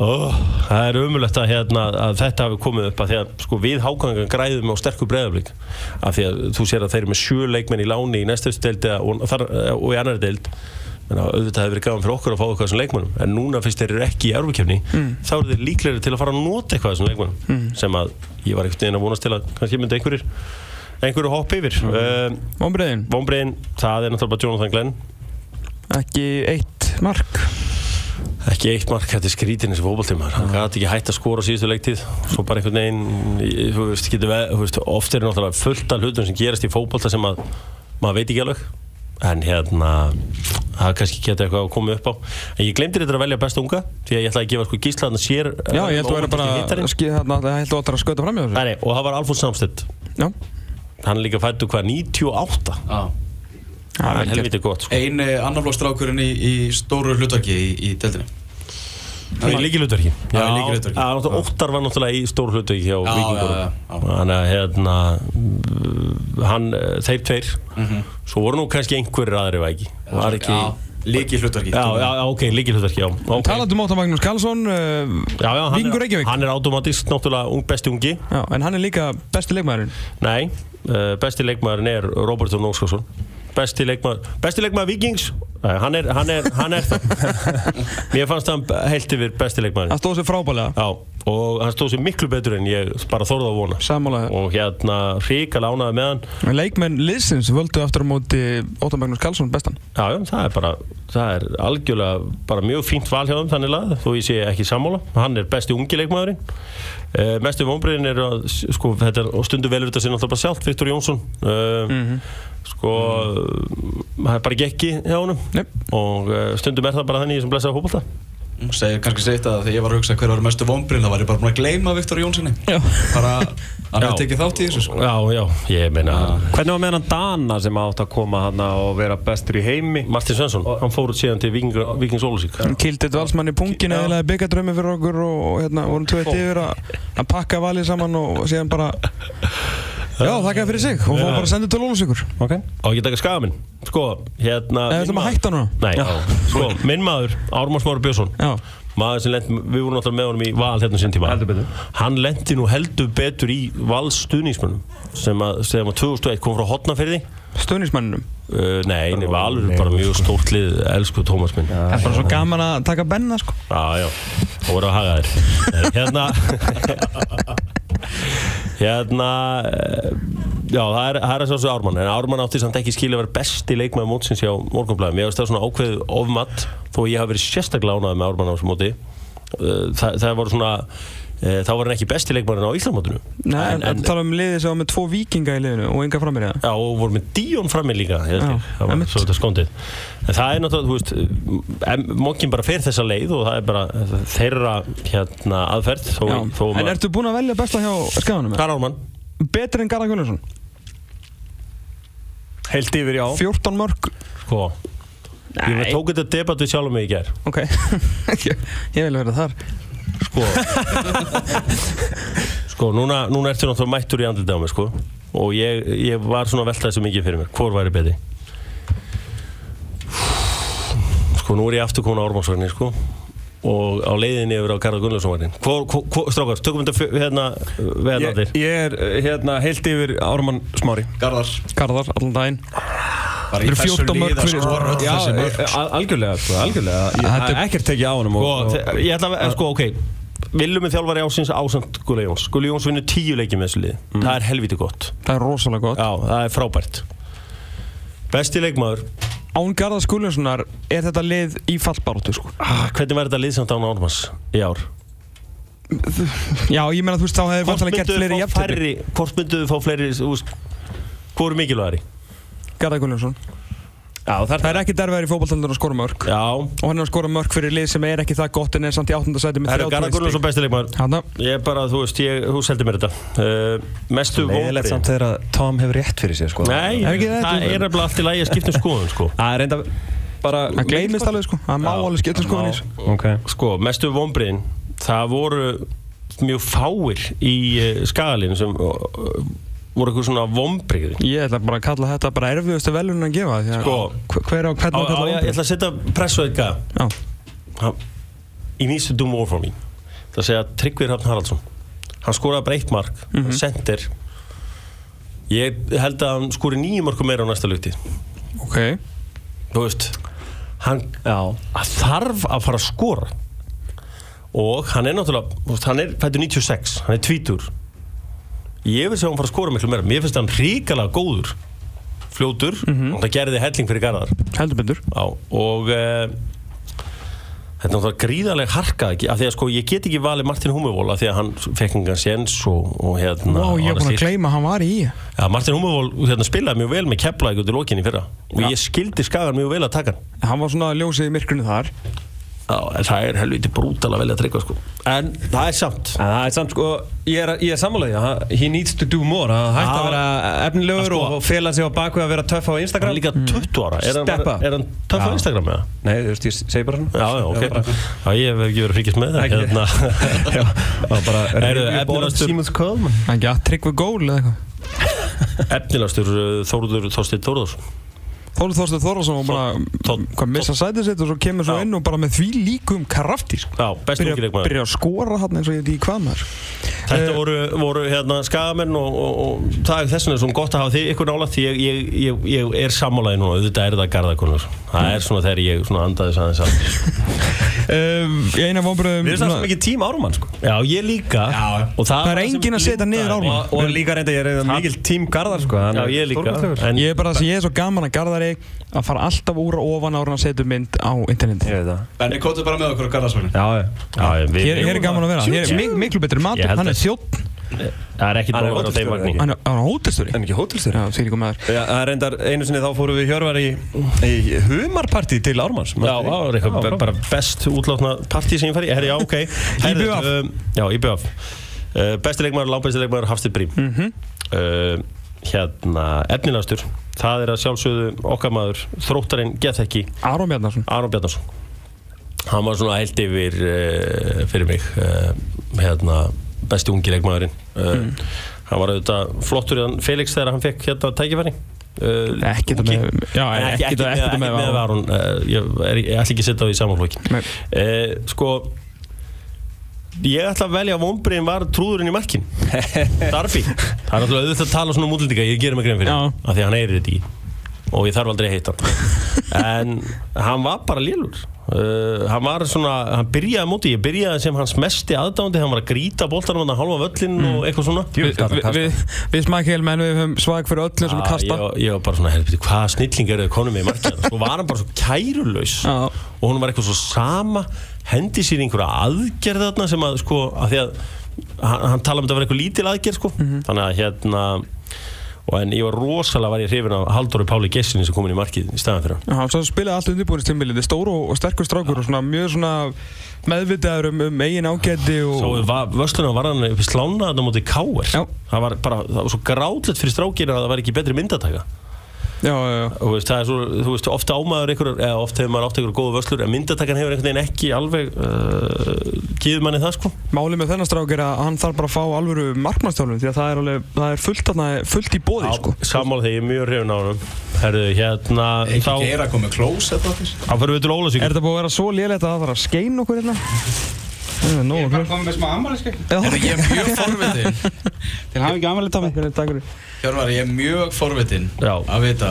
ó, það er umulegt að, hérna, að þetta hafi komið upp að því að sko, við hákangan græðum á sterkur breyðablík af því að þú sér að þeir eru með sjö leikmenn í láni í næstu deild eða- og, og í annar deild. Menna, auðvitað hefur verið gaman fyrir okkur að fá eitthvað þessum leikmennum en núna fyrst þeir eru ekki í erfukefni þá eru þeir líklegri til að fara að nota eitthvað þessum leikmennum sem að ég var einhvern veginn að vonast til að kannski myndi einhverjir einhverju hopp yfir. Mm. um, Vombriðin, Vombriðin, það er náttúrulega Jonathan Glenn. Ekki eitt mark ekki eitt mark, þetta er skrítin þessi fótballtímar hann gæti ekki hægt að skora á síðustu leiktíð. Svo bara einhvern veginn ég- þú veist, getur veð, þú veist, oft er náttúrulega fullt af hlutum sem gerast í fótballta sem að maður veit ekki alveg. En hérna það kannski geta eitthvað að koma upp á. En ég glemdi þetta að velja besta unga því að ég ætlaði að gefa sko gísla hann sér Já, ég held að vera bara hittarinn. skið þarna, það held að að skauta fram í þessu. Og það var Alfons Samstedt. Já, hann er líka fættu hvað, 98 Já. það það er helviti gott sko. Einu annarflokkstrákurinn í, í stóru hlutverki í, í deildinni í líkilutverki Já, í lykilhlutverki. Óttar var náttúrulega í stór hlutverki hjá Já, já, já, já. þannig að hérna uh, hann, uh, þeir tveir. Svo voru nú kannski einhverjir aðri ekki? Var ekki Já, líki hlutverki Já, já, já, ok, líkilutverki, já. Okay. Talandi um Óttar Magnús Karlsson uh, Já, já, er, Reykjavík. hann er automatist náttúrulega ung, besti ungi. Já, en hann er líka besti leikmaðurinn. Nei, uh, besti leikmaðurinn er Robert Þórn Óskarsson Besti leikmaður, besti leikmaður Víkings Nei, hann er, hann er, hann er það. Mér fannst hann heilt yfir besti leikmaður Hann stóð sér frábælega Já, og hann stóð sér miklu betur en ég bara þorði að vona. Sammála og hérna hrikalega ánæði með hann. Leikmenn liðsins völdu aftur á móti Óttar Magnús Karlsson bestan. Já, já, það er bara, það er algjörlega bara mjög fínt val hjá þeim þannig lað, þó ég sé ekki sammála. Hann er besti ungi leikmaðurinn. Uh, mestu vonbreiðin er að, sko, þetta er, og stundu velur þetta sér náttúrulega bara sjálft, Viktor Jónsson. Uh, Sko, það er bara ekki ekki hjá honum Nei. og uh, stundum er það bara þannig í þessum blessaða fókbalta. Segir kannski seitt að þegar ég var að hugsa hver var mestu vombrinn þá var ég bara búin að gleyma Viktor Jónssoni. Bara, hann hefði tekið þátt í þessu sko Já, já, ég meina, Hvernig var með hann Dana sem átt að koma hann og vera bestur í heimi? Martin Svensson, hann fór út síðan til Víking- Víkings Ólusík. Hann kildi þetta valsmann í pungin eða byggadrömmi fyrir okkur og, og hérna vorum tveit yfir að, að pakka valið saman og síðan bara Já, þakka fyrir sig. Og fórum bara að senda til Ólusíkur Ok. Ekki að taka skaga minn. Sko, hérna... Eða ætlum að hætta núna? Nei, sko, minn maður, Ármann Smári Björnsson. Já, maður sem lent, við vorum náttúrulega með honum í val hérna sín tíma. Heldur betur. hann lendi nú heldur betur í vals stuðningsmönnum sem að, sem að 2001 kom frá hotnaferði stöðnismanninum uh, nei, nei, valur er bara mjög stórt lið elsku Tómas minn. Já, Það er bara svo gaman að taka benna sko. Já, og voru að haga þér. Hérna hérna eh, já, það er, það er svo svo Ármann en Ármann átti samt ekki skilja að vera besti leikmaður mótsins hjá morgunblæðum ég veist það svona ákveðið ofmatt þó ég hafi verið sérstaklega ánægð með Ármann á þessu móti. Uh, það, það voru svona þá var hann ekki besti leikmærin á Íslandmótinu Nei, en, en tala um liðið sem var með tvo vikinga í liðinu og enga framir eða Já, og voru með Díón frammi líka ég held Já, ég. það var einmitt. svo þetta skóndið en það er náttúrulega, þú veist mokkin bara fer þessa leið og það er bara þeirra hérna aðferð þó, Já. þó En ertu búinn að velja besta hjá skaganum? Hvað er Ármann? Betri en Garðar Gunnarsson? Heilt yfir, já 14 mörg Sko Ég tók þetta debat við sjálfum mig í gær Ok, ég vil vera þar Sko. Sko, núna, núna ertu náttúrulega mættur í andlita á mig, sko. Og ég, ég var svona að velta þessu mikið fyrir mér. Hvor væri betri? Sko, nú er ég aftur komin á Ormansvagnir, sko. Og á leiðinni yfir á Garðar Gunnlaugsson strákar, tökum þetta hérna Ég, Veðnaldir ég er uh, hérna heilt yfir Ármann Smári. Garðar. Garðar, allan daginn Bara í Eru þessu 14 mörk liði að skora öll þessi mörk. eh, al- algjörlega, sko, algjörlega. Er- ekkert tekið á honum og, Sko, ég ætla að, sko, ok. Viljum við þjálfari ásins ásand Gulli Jóns. Gulli Jóns vinnur tíu leikið með þessu lið Það er helviti gott. Það er rosalega gott. Já, það er frábært. Besti leikmaður. Án Garðar Gunnarssonar er þetta lið í fallbaróttu sko. ah, Hvernig var þetta liðsamt án Ármanns í ár? Já, ég meina þú veist þá hefur Hvort vantilega gert mynduðu fleiri færri Hvort mynduðu fá fleiri þú veist, Hvor er mikilvægari? Garðar Gunnarsson Já, það Það er ekki derfiðar í fótballtöldur að skora mörg Já. Og hann er að skora mörg fyrir lið sem er ekki það gott en er samt í áttundasæti með Það er Garðar Gunnarsson besti leikmaður. Hanna, Ég er bara, þú veist, ég, þú seldi mér þetta. Uh, Mestu Leðilegt vonbrigði. samt þegar að Tom hefur rétt fyrir sér sko. Nei, það er nefnilega allt í lagi að skipta um skoðun sko. Það er enda bara það gleymist alveg sko. Það má alveg skipta sko hann Ok. Sko, mestu vonbriðin það voru mjög fáir í uh, skagalinu sem voru eitthvað svona vonbriði Ég ætla bara að kalla þetta bara erfiðustu velun að gefa því að Sko. hver- á á, hvernig á, að kalla ég, ég ætla að setja pressu á Já, hann, he needs to do more for me. Það segja Tryggvir Hrafn Haraldsson hann skoraði bara eitt mark mm Mhm. center. Ég held að hann skori nýju marku meira á næsta lukti ok. Þú veist hann Já. að þarf að fara að skora. Og hann er náttúrulega þú veist, hann er fættur 96, hann er tvítur ég vil sjá hann fara að skora miklu meira. Mér finnst hann ríkalega góður. Fljótur. Og það gerði helling fyrir Garðar. Heldur Já, og uh, þetta er náttúrulega gríðarlega harka ekki, af því að sko ég get ekki valið Martin Hummervól af því að hann fekk engan séns og, og hérna Vá, ég er og búin að gleyma að hann var í. Já, Martin Hummervól hérna, spilaði mjög vel með Keflavík út í lokinni fyrra. Og ég skildi skagan mjög vel að taka hann. Hann var svona ljósið í myrkrinu þar Já, en það er helviti brútal að velja að tryggva sko. En það er samt En það er samt sko, ég er, ég er sammálaði He needs to do more Hann hætti að vera efnilegur Sko. og fela sig á baku að vera töff á Instagram er líka 20 ára Er hann, Steppa. bara- er hann töff á. Instagram með það? Nei, þú veist, ég segi bara svona Já, já, ok Já, ég hef ekki verið að fylgjast með það hérna. Já, það var bara review board efnilegastur- Coleman Hann ekki að tryggva gól eða eitthvað Efnilegastur uh, Þóruður Þorsteinn Þóruðarsson Þóru Þorsteinn Þórðarsson var bara missa sætið sitt og svo kemur svo inn og bara með því líkum krafti sko. Byrja, að skora hann eins og ég veit ekki hvað maður. Þetta voru, voru hérna skagamenn og, og, og það er þess vegna svona gott að hafa þig ykkur nála því ég, ég, ég, ég er sammálaði núna, auðvitað er það garðakonur. Það er svona þegar ég svona andaði aðeins að um, Í eina vonbröðum Við erum samt mikið tím árumann sko. Já, ég líka. Já. og það, Það er enginn að setja niður mig. Ármann. Og, og líka reynda, ég er mikil tím Garðar sko ég en, Ég bara að ég fara alltaf úr og ofan ára að setja mynd á interneti Ég veit það. Benni, kóttu bara með okkur á Garðarsvagnin Já, já. Hér, er gaman að vera, hér er mik miklu betri Ég matur, hann er þjótt Það er ekki er að vera á þeim hótelstjóri, ekki? Hann er, hann er En ekki hótelstjóri? Já, því líka maður. Já, það er reyndar einu sinni þá fórum við Hjörvar í, í humarpartí til Ármanns. Já, það var eitthvað bara best útlátna partí sem ég fær í. Herri, já, ok. IBF. um, Já, IBF uh, Besti leikmaður, langbesti leikmaður, Hafstid Brím Mhm. uh, Hérna, efnilegastur Það er að sjálfsögðu okkar maður Þróttarinn Gethekki, Aron Bjarnarsson Aron Bjarnarsson Hann var svona held yfir uh, fyrir mig uh, hérna, besti ungi leikmaðurinn. Uh, Hann var auðvitað flottur í hann Felix þegar hann fekk hérna tækifæri. Ungi. með ekki, með Aron. Ég, ætla ekki að setja það í samanflokki Nei. uh, Sko Ég ætla að velja að vonbriðin var trúðurinn í markin Darby. Það er náttúrulega auðvitað að tala svona um útlendinga Ég gerir mig grein fyrir Já. af Því að hann eirir þetta ekki. Og ég þarf aldrei að heita hann. En hann var bara lélur. Uh, hann var svona, hann byrjaði á móti ég byrjaði sem hans mesti aðdándi hann var að grýta boltanum hann að halva völlin og eitthvað svona. Við, við, við, við smakkel menn við höfum svag fyrir öllum sem Ah, kasta. ég, ég var bara svona, helviti, hvaða snilling eru svo hann svo svo hendi sér einhverja aðgerð þarna sem að sko, að því að hann, hann tala um þetta að vera eitthvað lítil aðgerð sko. Mhm. þannig að hérna og en ég var rosalega var ég hrifin af Halldóri Páli Gessinni sem kom inn í markið í staðan fyrir hann. Svo spilaði allt undirbúinistimiðli, þetta er stór og, og sterkur strákur og svona mjög svona meðvitaður um, um eigin ágæti Svo og vörslunum var hann upp í slána þetta móti Káer það var bara, það var svo grátlegt fyrir strákina að það var ekki betri myndataka já, já, já. og veist, það er svo, þú veist, ofta ámaður ykkur, eða ofta hefur maður átt ykkur góða vörslur en myndatakan hefur einhvern veginn ekki alveg uh, gefið manni það sko. Málið með þennan strák er að hann þarf bara að fá alvöru markmannstjálfum því að það er, alveg, það er fullt, þarna, fullt í bóði sko. Sammála þegar ég er mjög hrifin á hann Herðu, hérna Ekki þá, geira að koma með klósett okkur þá fyrir við til Ólasík Er þetta búið að vera svo lélægt að það að? Það er okkur komið með smá ammæliskei En ég er mjög forvitin. Til hafa ekki Takk fyrir Hjörvar, ég er mjög forvitin Já. að vita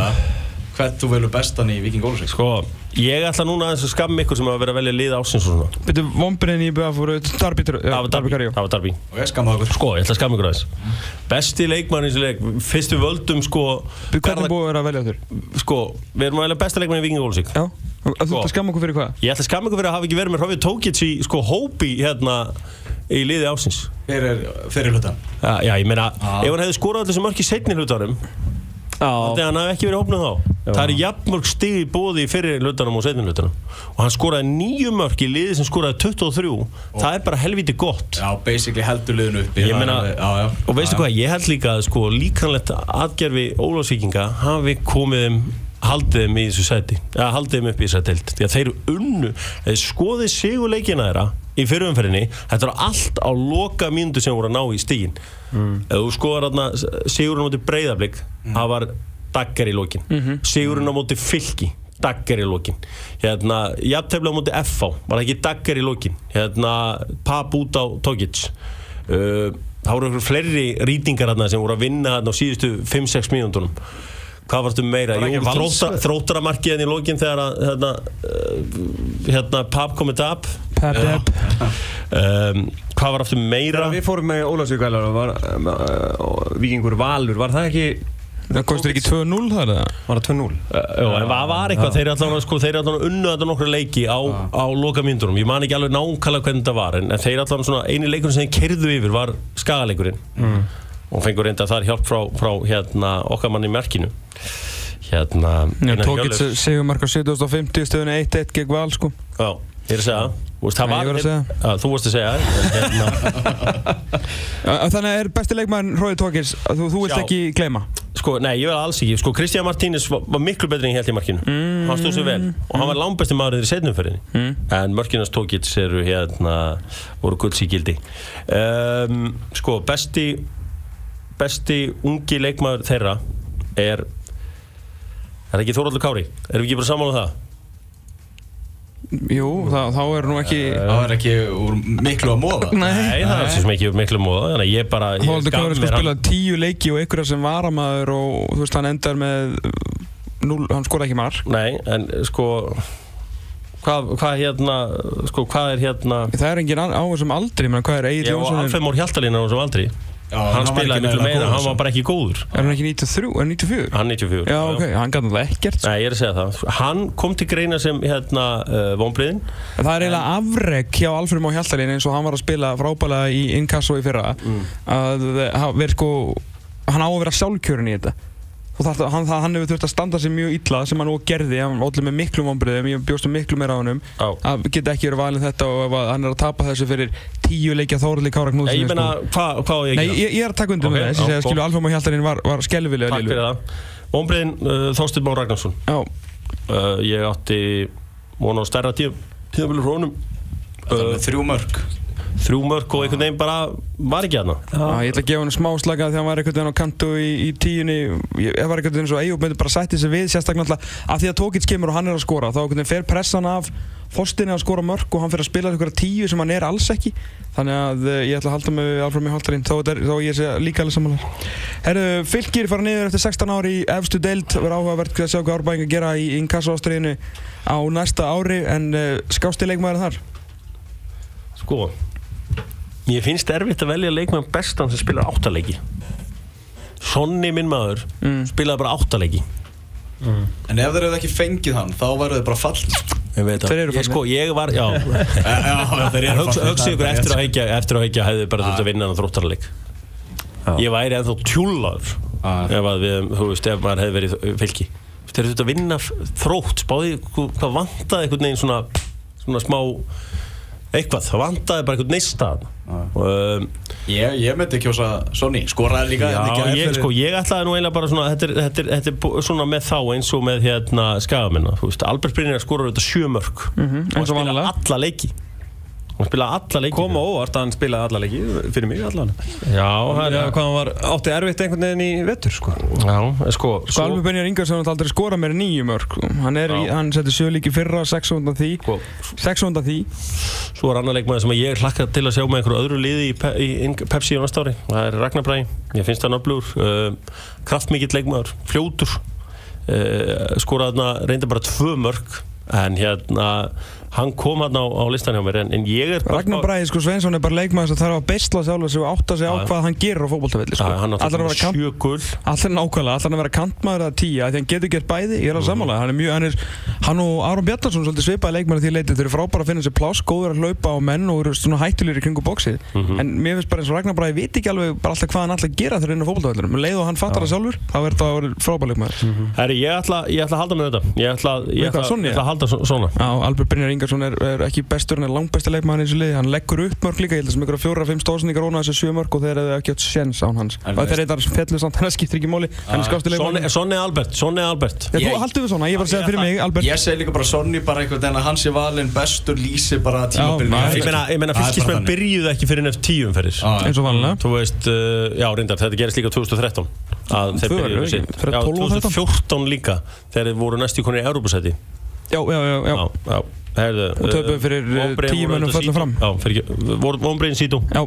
hvert þú velur bestan í Viking Ólusvík Sko, ég ætla núna aðeins að skamma ykkur sem hafa verið að velja lið ásins og svona. Byrju, vombriðin í BF voru Darby Darby það var Darby Og ég skamma okkur. Sko, ég ætla að skamma ykkur aðeins. Besti leikmann í þessu leik Fyrst við völdum sko Hvernig er búið að vera að velja þurr? Sko, við erum að velja besta leikmann í Viking Já, þú Sko. að skamma okkur fyrir hvað? Ég ætla að skamma ykkur fyrir að hafa ekki verið með Hrafið Tókits í sko hópi hérna í liði ásins Fyrir, fyrir hlutan Já, já ég meina, ef hann hefði skorað allir sem mörk í setni hlutanum Þannig að hann hafi ekki verið hópnum þá. Það er jafnmörk stig í bóði í fyrir hlutanum og setni hlutanum. Og hann skoraði nýju mörk í liði sem skoraði 23 Það er bara helviti gott. Já, basically heldur liðinu uppi. Ég meina, já, já. og veistu Já, já. hvað, ég held líka að sko líkanlegt atgerfi Ólafsvíkinga hafi komið þeim haldið þeim í þessu sæti. Eða haldið þeim upp í þessu deild. Því að þeir unnu, þeir skoðið sigurleikina þeirra í fyrirumferðinni þetta er allt á loka mínútu sem voru að ná í stígin mm. ef þú skoðar þarna sigurinn á móti breyðablík það var daggar í lokin. Sigurinn á móti fylki daggar í lokin. Hérna, jafntefla á móti FH var ekki daggar í lokin? Hérna, pap út á Togic uh, það voru fleiri rýtingar hérna sem voru að vinna hérna á síðustu 5-6 mínúndunum hvað varstu meira? Var Jú, Vals- þrótta, þróttaramarkið hérna í lokin þegar að hérna, uh, hérna pap komið tap Pep, pep um, hvað var aftur meira? Þegar við fórum með Ólafsvík vælar og var uh, Víkingur Valur, var það ekki Það kostur ekki 2-0 þar eða? var það 2-0? Uh, Jó, en það var eitthvað, þeir eru allavega sko, þetta nokkru leiki á, á loka myndunum, ég man ekki alveg nákvæmlega hvernig þetta var, en, en þeir eru allavega svona eini leikurinn sem þeir kerðu yfir var skagaleikurinn mm. og fengur reynda þar hjálp frá, frá hérna, okkar mann í merkinu hérna Já, Einar tókit Hjörleifs. segumark á 7050 stöðunni 1-1 gegn val sko. Já, ég er að segja veist, það var, að. Já, þú varst að segja hérna, Þannig er besti leikmann Róði Tókits að þú, þú vilt ekki gleyma? Sko, nei, ég vil alls ekki. Sko, Kristján Martínez var, var miklu betri en ég held í markinu. Mm. Hann stóð sér vel. Og hann var langbesti maður í setnumferðinni En mörkinans tókits eru hérna voru gulds í gildi. Um, Sko, besti besti ungi leikmaður þeirra er Er það ekki Þóraldur Kári? Erum við ekki bara sammála um það? Jú, þá, þá er nú ekki Það var ekki úr miklu að móða Nei, Nei, það er svo sem ekki miklu móða Þannig að ég bara Þóraldur Kári sko mér hann- spila tíu leiki og einhverja sem varamæður og þú veist hann endar með núl, hann skora ekki mark. Nei, en sko hvað, hvað hérna sko, hvað er hérna Það er engin á þessum aldri, menn hvað er Egil Já, og Jónsson er, Alfred Mór Hjaltalín á þessum aldri. Já, hann spilaði miklu meira, hann var bara ekki góður. Er hann ekki 93, er 94? hann 94 Já, ok, hann gæti náttúrulega ekkert sko. Nei, ég er að segja það. Hann kom til greina sem hérna uh, vonbriðin En Það er eiginlega afreg hjá Alfred Má Hjaltalín eins og hann var að spila frábælega í Inkasso í fyrra. Að það verið sko hann á að vera sjálfkjörun í þetta og það, hann, það, hann hefur þurft að standa sig mjög illa sem hann og gerði, hann allir með miklum vonbriðum ég bjóstu miklu meira á honum. Já. að geta ekki verið valin þetta og hann er að tapa þessu fyrir tíu leikja Þóraldi Kára Knúðsson Ég meina, hvað hva á ég ég, ég er að taka undir Ok, með skilu, Alfred Má Hjaltalín var, var skelvilega Takk fyrir það. Vonbriðin, uh, Þorstin Már Ragnarsson. Já, uh, Ég átti von á stærra tíu hrónum Það var með þrjú mörg þrjú mörg og einhvern veginn bara var ekki aðna Já, ég ætla að gefa hann smá slaka þegar hann var einhvern veginn á kantu í, í tíunni. Ég var einhvern veginn svo Eyjúb myndi bara sætti sig við sérstaklega náttúrulega af því að Tókits kemur og hann er að skora þá einhvern veginn fer pressan af Þorstinni að skora mörg og hann fer að spila einhverja tíu sem hann er alls ekki. Þannig að eh, ég ætla að halda mig Alfred mig Haldarinn þó, er- þó ég sé líka alveg samanlega Herru, fylgir fara niður eftir 16 ári í efstu deild verður áhugavert að sjá hvað árbæðingar gera í inkasso ástriðinu á næsta ári en uh, skásti leikmaður þar? Sko Ég finnst erfitt að velja leikmann bestan sem spilar áttaleiki. Sonni minn maður Mm. spilaði bara áttaleiki. En ef þeir hefðu ekki fengið hann, þá væru þeir bara fallið Ég veit Þeir eru Ég sko, ég var, já. Hugsa ykkur eftir að heikja Eftir að heikja hefði bara þurft að vinna hann þróttarleik Ég væri ennþá tjúlaður. Ef að við, þú veist, ef maður hefði verið fylki. Þeir eru þetta að vinna þrótt Spáði hvað hvað vantaði einhvern veginn svona Svona smá Eitthvað, það vantaði bara einhvern neista og um, Ég, ég myndi kjósa Sonny, skoraði líka Já, ekki ég, fyrir- sko, ég ætlaði nú eiginlega bara svona þetta er, þetta, er, þetta er svona með þá eins og með hérna skagaminna, þú veist, Albert Brynjar skorur þetta sjö mörg Mhm, eins og spila alla leiki hann spilaði alla leiki. Kom á óvart að hann spilaði alla leiki fyrir mig allan. Já, það Já, hvað hann var átti erfitt einhvern veginn í vettur sko. Já, en sko, Sko Alveg Benjar Ingarsson har aldrei skorað meira en nýju mörg sko. Hann, er, í, hann setti sjölíki fyrra, sex undan því. Sko, Sex undan því. Svo er annar leikmaður sem ég hlakka til að sjá með einhverju öðru liði í, Pe í Pepsi á næsta ári. Það er Ragnar Bræði, ég finnst það nöflur uh, kraftmikill leikmaður, fljótur. Uh, skoraði þarna reyndi hann kom hann á, á listan hjá mér en, en ég er Ragnar Bræði sko Sveinsson er bara leikmaður sem þarf að beisla sjálf sig og átta sig á hvað hann gerir á fótboltavilli sko. Hann Allar að vera kant sjö gull Allar nákvæmlega, allar að vera kantmaður eða tíja því hann getur gert bæði, ég er Mhm. að hann er mjög, hann er, hann og Aron Bjarnarsson svolítið svipaði leikmaður því leiti, þeir eru frábæra að finna sér pláss, góður að hlaupa á menn og eru hættulir í kringu bóksið Mhm. en mér finnst bara eins og Ragnar Bræði veit ekki alveg alltaf hvað hann er á það er þetta þetta Ingarsson er, er ekki bestur, hann er langbæsti leikmaður í þessu liði, hann leggur upp mörg líka, ég held að sem ykkur fjóra, fimm stóðsendingar óna þessu sjö mörg og þeir hefðu ekki átt sjens án hans. En Og þeir veist- eitthvað fellu samt, hann skiptir ekki móli, hann er skásti Sonni, leikmaður. Sonni Albert, Sonni Albert. Já, þú Ég- haldur við svona, ég var að segja fyrir mig, Albert. Ég segi líka bara Sonny bara einhvern veginn að hann sé valinn bestur lýsi bara tímabilinu. Já, Ég meina, ég meina Það er bara fylgismenn byrjuðu ekki fyrir nefn tíu umferðis Já, eins og já reyndar, þetta gerist líka 2013 að þeir Tvö, byrjuðu ekki? sitt Fyrir Já, 12 og 13? 2014 líka þegar þeir voru næstu konir í Európa-sæti Já, já, já, já. Herðu Og töpuðu fyrir, uh, tíu mönnum föllum fram. Fyrir sítú Já,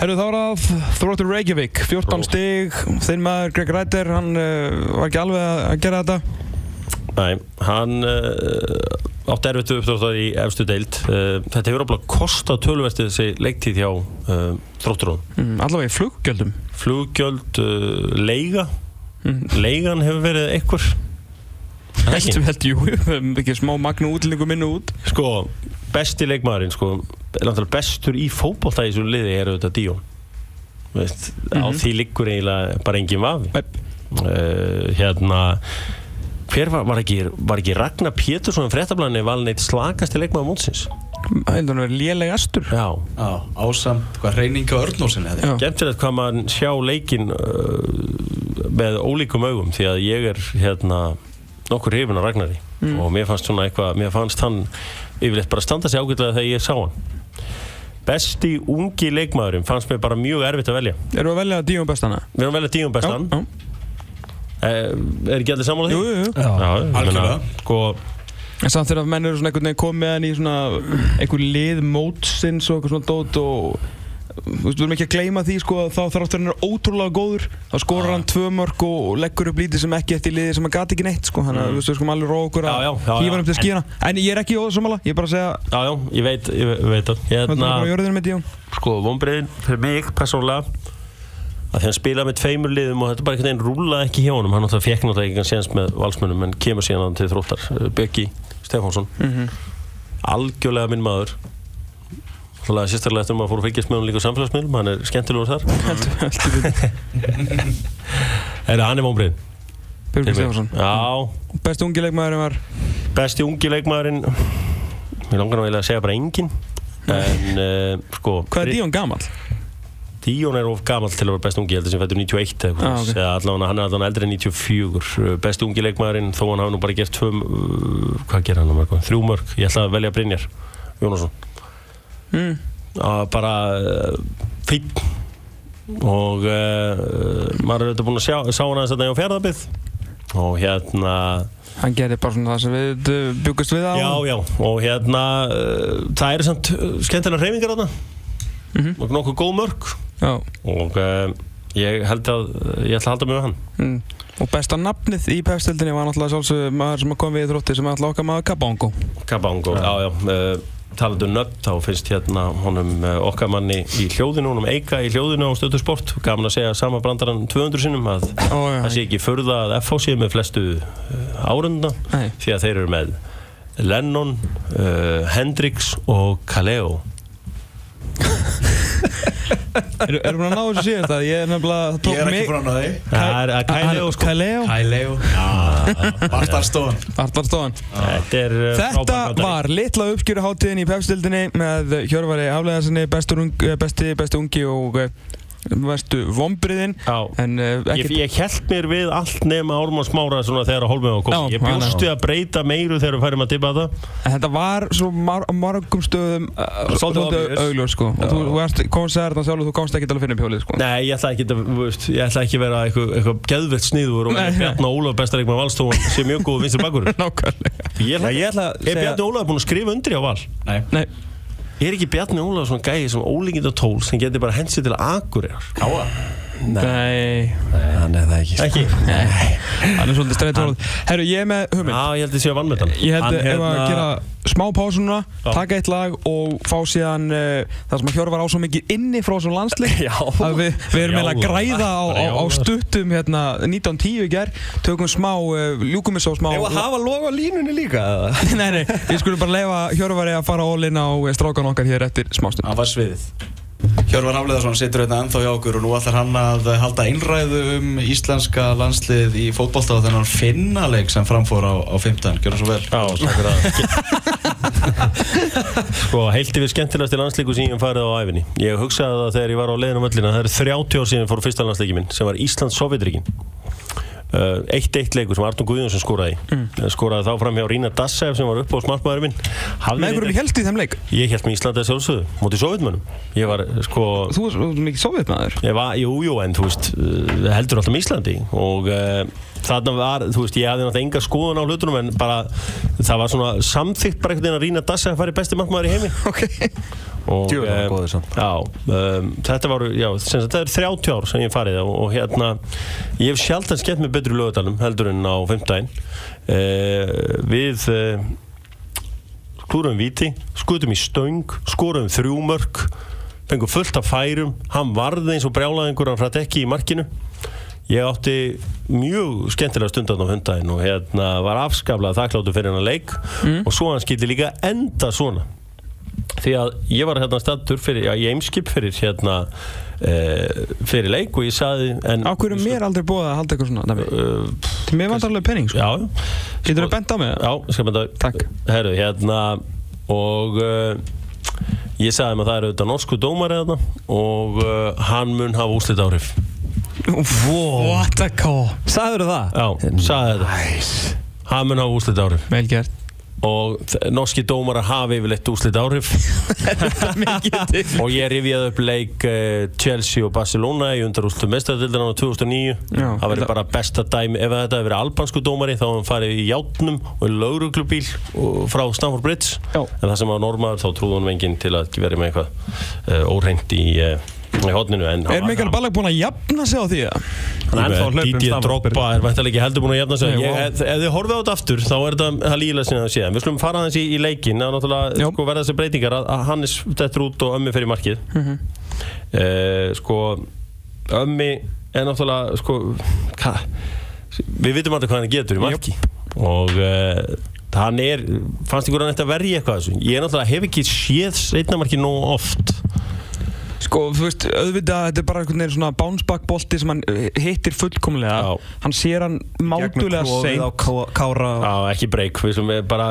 herru þá er það Þróttur Reykjavík, 14 Ró. stig, þinn maður Greg Reiter, hann uh, var ekki alveg að gera þetta. Nei, hann uh, átti erfitt uppdráttar í efstu deild uh, Þetta hefur alveg kostað tölversti þessi leiktíð hjá þrótturóðum Mm, allavega í fluggjöldum. Fluggjöld, leiga Mm. Leigan hefur verið einhver Það. Heldur, heldur, jú, ekki smá magnu útlendingu minnu út. Sko, besti leikmaðurinn sko, náttúrulega bestur í fótbolta í þessu liði er auðvitað Díón Veist, á Mhm. því liggur eiginlega bara engin vafi uh, hérna hver var, var ekki, var ekki Ragnar Pétursson fréttablaðinni valin eitt slagasti leikmaður mótsins Heldur hann verið léleg astur. já, Já, ásamt hvað reyninga örnósinni hefði Já. Gemtilegt hvað maður sjá leikin uh, með ólíkum augum því að ég er hérna nokkur hrifin af Ragnari Mm. og mér fannst svona eitthvað, mér fannst hann yfirleitt bara standa sig ágætlega þegar ég sá hann besti ungi leikmaðurinn fannst mér bara mjög erfitt að velja Erum við að velja Díon bestana? við erum að velja tíum bestan Já, já. eh, er ekki allir sammála því? Jú, jú, jú. Algjörlega. sko, En samt þegar menn eru svona einhvern veginn komið með hann í svona einhver lið mótsins og eitthvað svona dót og við erum ekki að gleyma því sko að þá þráttur hann er ótrúlega góður. Þá skorar hann tvö mörg og leggur upp lítið sem ekki eftir liði sem hann gati ekki neitt sko. Að þú veist, við skum alveg róa okkur Já, já, að já, hýfa já. hann upp til skýra en ég er ekki óðsámála, ég er bara að segja já, já, ég veit, ég veit það. Hérna, hérna, bara jörðinu með Díón sko, vonbreiðin fyrir mig persónulega að því hann spilaði með tveimur liðum og þetta bara einhvern veginn rúlaði ekki hjá honum. Hann náttúrulega fekk náttúrulega ekki séns með valsmönnum en kemur síðan hann til þróttar uh, Böggi Stefánsson. Mhm. algjörlega minn maður Þannig sérstaklega eftir að maður fór að fylgjast með hann líka á samfélagsmiðlum hann er skemmtilegur þar. Er hann er vonbreiðin Björgur Stefánsson Já, Besti ungi leikmaðurinn var? Besti ungi leikmaðurinn mér langar eiginlega að segja bara engin en uh, sko Hvað er Díón gamall? Díón er of gamall til að vera best ungi, ég held að sem fættur 91 eða Ah, eitthvað, ok. eða allavega hann er allavega eldri en 94 best ungi leikmaðurinn, þó hann hafi nú bara gert tvö, uh, hvað gerir hann á mörgum, þrjú mörg ég ætla að velja Brynjar Jónasson Mm. bara uh, fín og uh, maður er auðvitað búinn að sjá, sá hann aðeins þetta á fjárðabið og hérna Hann gerir bara svona það sem við byggust við á. Já, já, og hérna uh, það eru samt skemmtilega hreyfingar þarna. Mhm. og nokkuð góð mörg Já. og uh, ég held að ég ætla að halda mig með hann. Mm. Og besta nafnið í pefstildinni var náttúrulega sjálfsög maður sem kom við í þrótti sem er alltaf okkar maður Kabongo. Kabango, já, já, talandi um nöfn þá finnst hérna honum uh, okkar manni í hljóðinu, honum Eika í hljóðinu á stöðu sport, gaman að segja sama brandarann 200 sinnum að það sé ekki furða að FH sé með flestu uh, árunda Nei. því að þeir eru með Lennon, uh, Hendrix og Kaleo Eru er búin að ná þessu síðast? Að ég er nefnilega Ég er ekki frá náði Það er sko. Kaleo Kæleo. Bartarstóðan Artar stóðan Þetta brandari. var litla uppskjöruháttíðin í pefstildinni með Hjörvari Afleðarsinni, bestur ung, eh, besti, besti ungi og eh, vestu vombriðin Já. en uh, Ég, ekkert ég held mér við allt nema Ármann Smára svona þegar að hólmið var Já, komið. Ég hann- bjóst við að breyta meiru þegar við færum að tippa það. en þetta var svo mar á margum stöðum uh, Svolítið augljós sko og þú, þú erst, komst að þetta sjálf og þú komst ekki til að finna pjólið sko Nei, ég ætla ekki, að, veist, ég ætla ekki að vera eitthvað, eitthvað geðvett sniður og Nei, nei. Bjarni Ólaf bestaríkma valstofun sé mjög góð vinstir bakur. Nákvæmlega Ég ætla, Já, ég ætla að er Bjarni Ólaf búinn að skrifa undir á val? Nei Nei, Er ekki Bjarni Ólaf svona gæði sem ólíkind og tól sem getur bara hensi til Akureyrar? Káa nei. Hann er það ekki Ekki? Hann er svolítið stræðið tólað Herru, ég er með hugmynd. Já, ég held að ég sé að vannmetan. Ég held Hann að ef að hérna- gera smá pásuna, Já. taka eitt lag og fá síðan uh, það sem að Hjörvar á svo mikið inni frá svona landsleik. Já. að við, við erum eiginlega að græða á, á, á stuttum hérna 1910 í ger tökum smá, uh, ljúkum við svo smá Ef að hafa log á línunni líka eða? Nei, nei, við skulum bara leifa Hjörvari að fara all in á eh, strákan okkar hér eftir smástund Hann var sviðið Hjörvar Hafleðarsson situr hérna ennþá hjá okkur og nú ætlar hann að halda einræðu um íslenska landslið í fótbolta og þennan finnaleik sem framfór á, á 15. Gjör það svo vel Já, takk fyrir það. sko, heilt yfir skemmtilegasti landslíku sem ég hef farið á æfinni. Ég hugsaði það þegar ég var á leiðin á möllina. Það eru 30 ár síðan fór fyrsta landsleiki minn sem var Íslands-Sovjetríkin. Uh, 1-1 leikur sem Arnur Guðjónsson skoraði. Mm. skoraði þá fram hjá Rína Dassev sem var upp á smartmaður minn. Hafði Með hverjum reyndar- helst í þeim leik? Ég held með Íslandi að sjálfsögðu mútið sovjetmönnum ég var sko Þú svo mikið sovjet maður ég var, jú, jú, en þú veist heldur alltaf með Íslandi. Og uh, þarna var, þú veist, ég hafði náttúrulega enga skoðun á hlutunum en bara það var svona samþykkt bara einhvern veginn að Rína Dassev að fara í besti markmaður í heimi. Ok. Djöfull var eh, góður samt. já, um, þetta var já, þetta er 30 ár sem ég farið og, og hérna, ég hef sjaldan skemmt mig betur í lögadalum heldur en á 15 uh, við uh, klúrum viti skutum í stöng, skorum þrjú mörk fengum fullt af færum. Hann varði eins og brjálaði einhverjan frætt ekki í markinu ég átti mjög skemmtilega stundan á hundaginn og hérna var afskaflað þakkláttu fyrir hennar leik og svo hann skildi líka enda svona því að ég var hérna stattur fyrir, já, í Eimskip fyrir hérna e, fyrir leik og ég saði en, Á hverju er mér aldrei búið að halda eitthvað svona dæmi? uh, Til mér vantar alveg penning sko já, Getur þú bent á mig? já, skal maður Takk. herru, hérna og uh, ég sagði maður það er auðvitað norsku dómari þarna og uh, hann mun hafa úslit áhrif What a call. Sagður það? já, sagði þetta. Hann mun hafa úslit áhrif Vel gert. Og norski dómara hafi yfirleitt úslit áhrif Mikið til og ég rifjaði upp leik uh, Chelsea og Barcelona í undarústum mestadildina á 2009 Já. það verður bara besta dæmi ef þetta hefur verið albansku dómari þá hefur hann farið í játnum og í lauruglubíl frá Stamford Bridge. Já. en það sem var normaður þá trúði hann enginn til að ekki verið með eitthvað uh, óreint í, uh, í hodninu en Er Mikael Ballack búinn að jafna sig á því að? Hann er ennþá að um Dídí Stamford Drogba er væntalega ekki heldur búin að jafna sig. Nei, ég, vá. ef, ef þið horfið á þetta aftur þá er þetta lígilega sinna að sé við skulum fara aðeins í, í leikin er náttúrulega sko, verða þessi breytingar að, að Hannes dettur út og ömmi fyrir markið. Mhm. uh, sko ömmi er náttúrulega sko hva, við vitum alltaf hvað hann getur í marki. Og uh, hann er fannst ykkur að verja eitthvað af þessu? Ég er náttúrulega hef ekki séð seinnamarki nógu oft Sko, þú veist, auðvitað, þetta er bara einhvern veginn svona bounce back bolti sem hann eh, hittir fullkomlega. Já. Hann sér hann mátulega Gegnum klofið á seint. Ká- Kára. Já, ekki breyk, við sem er bara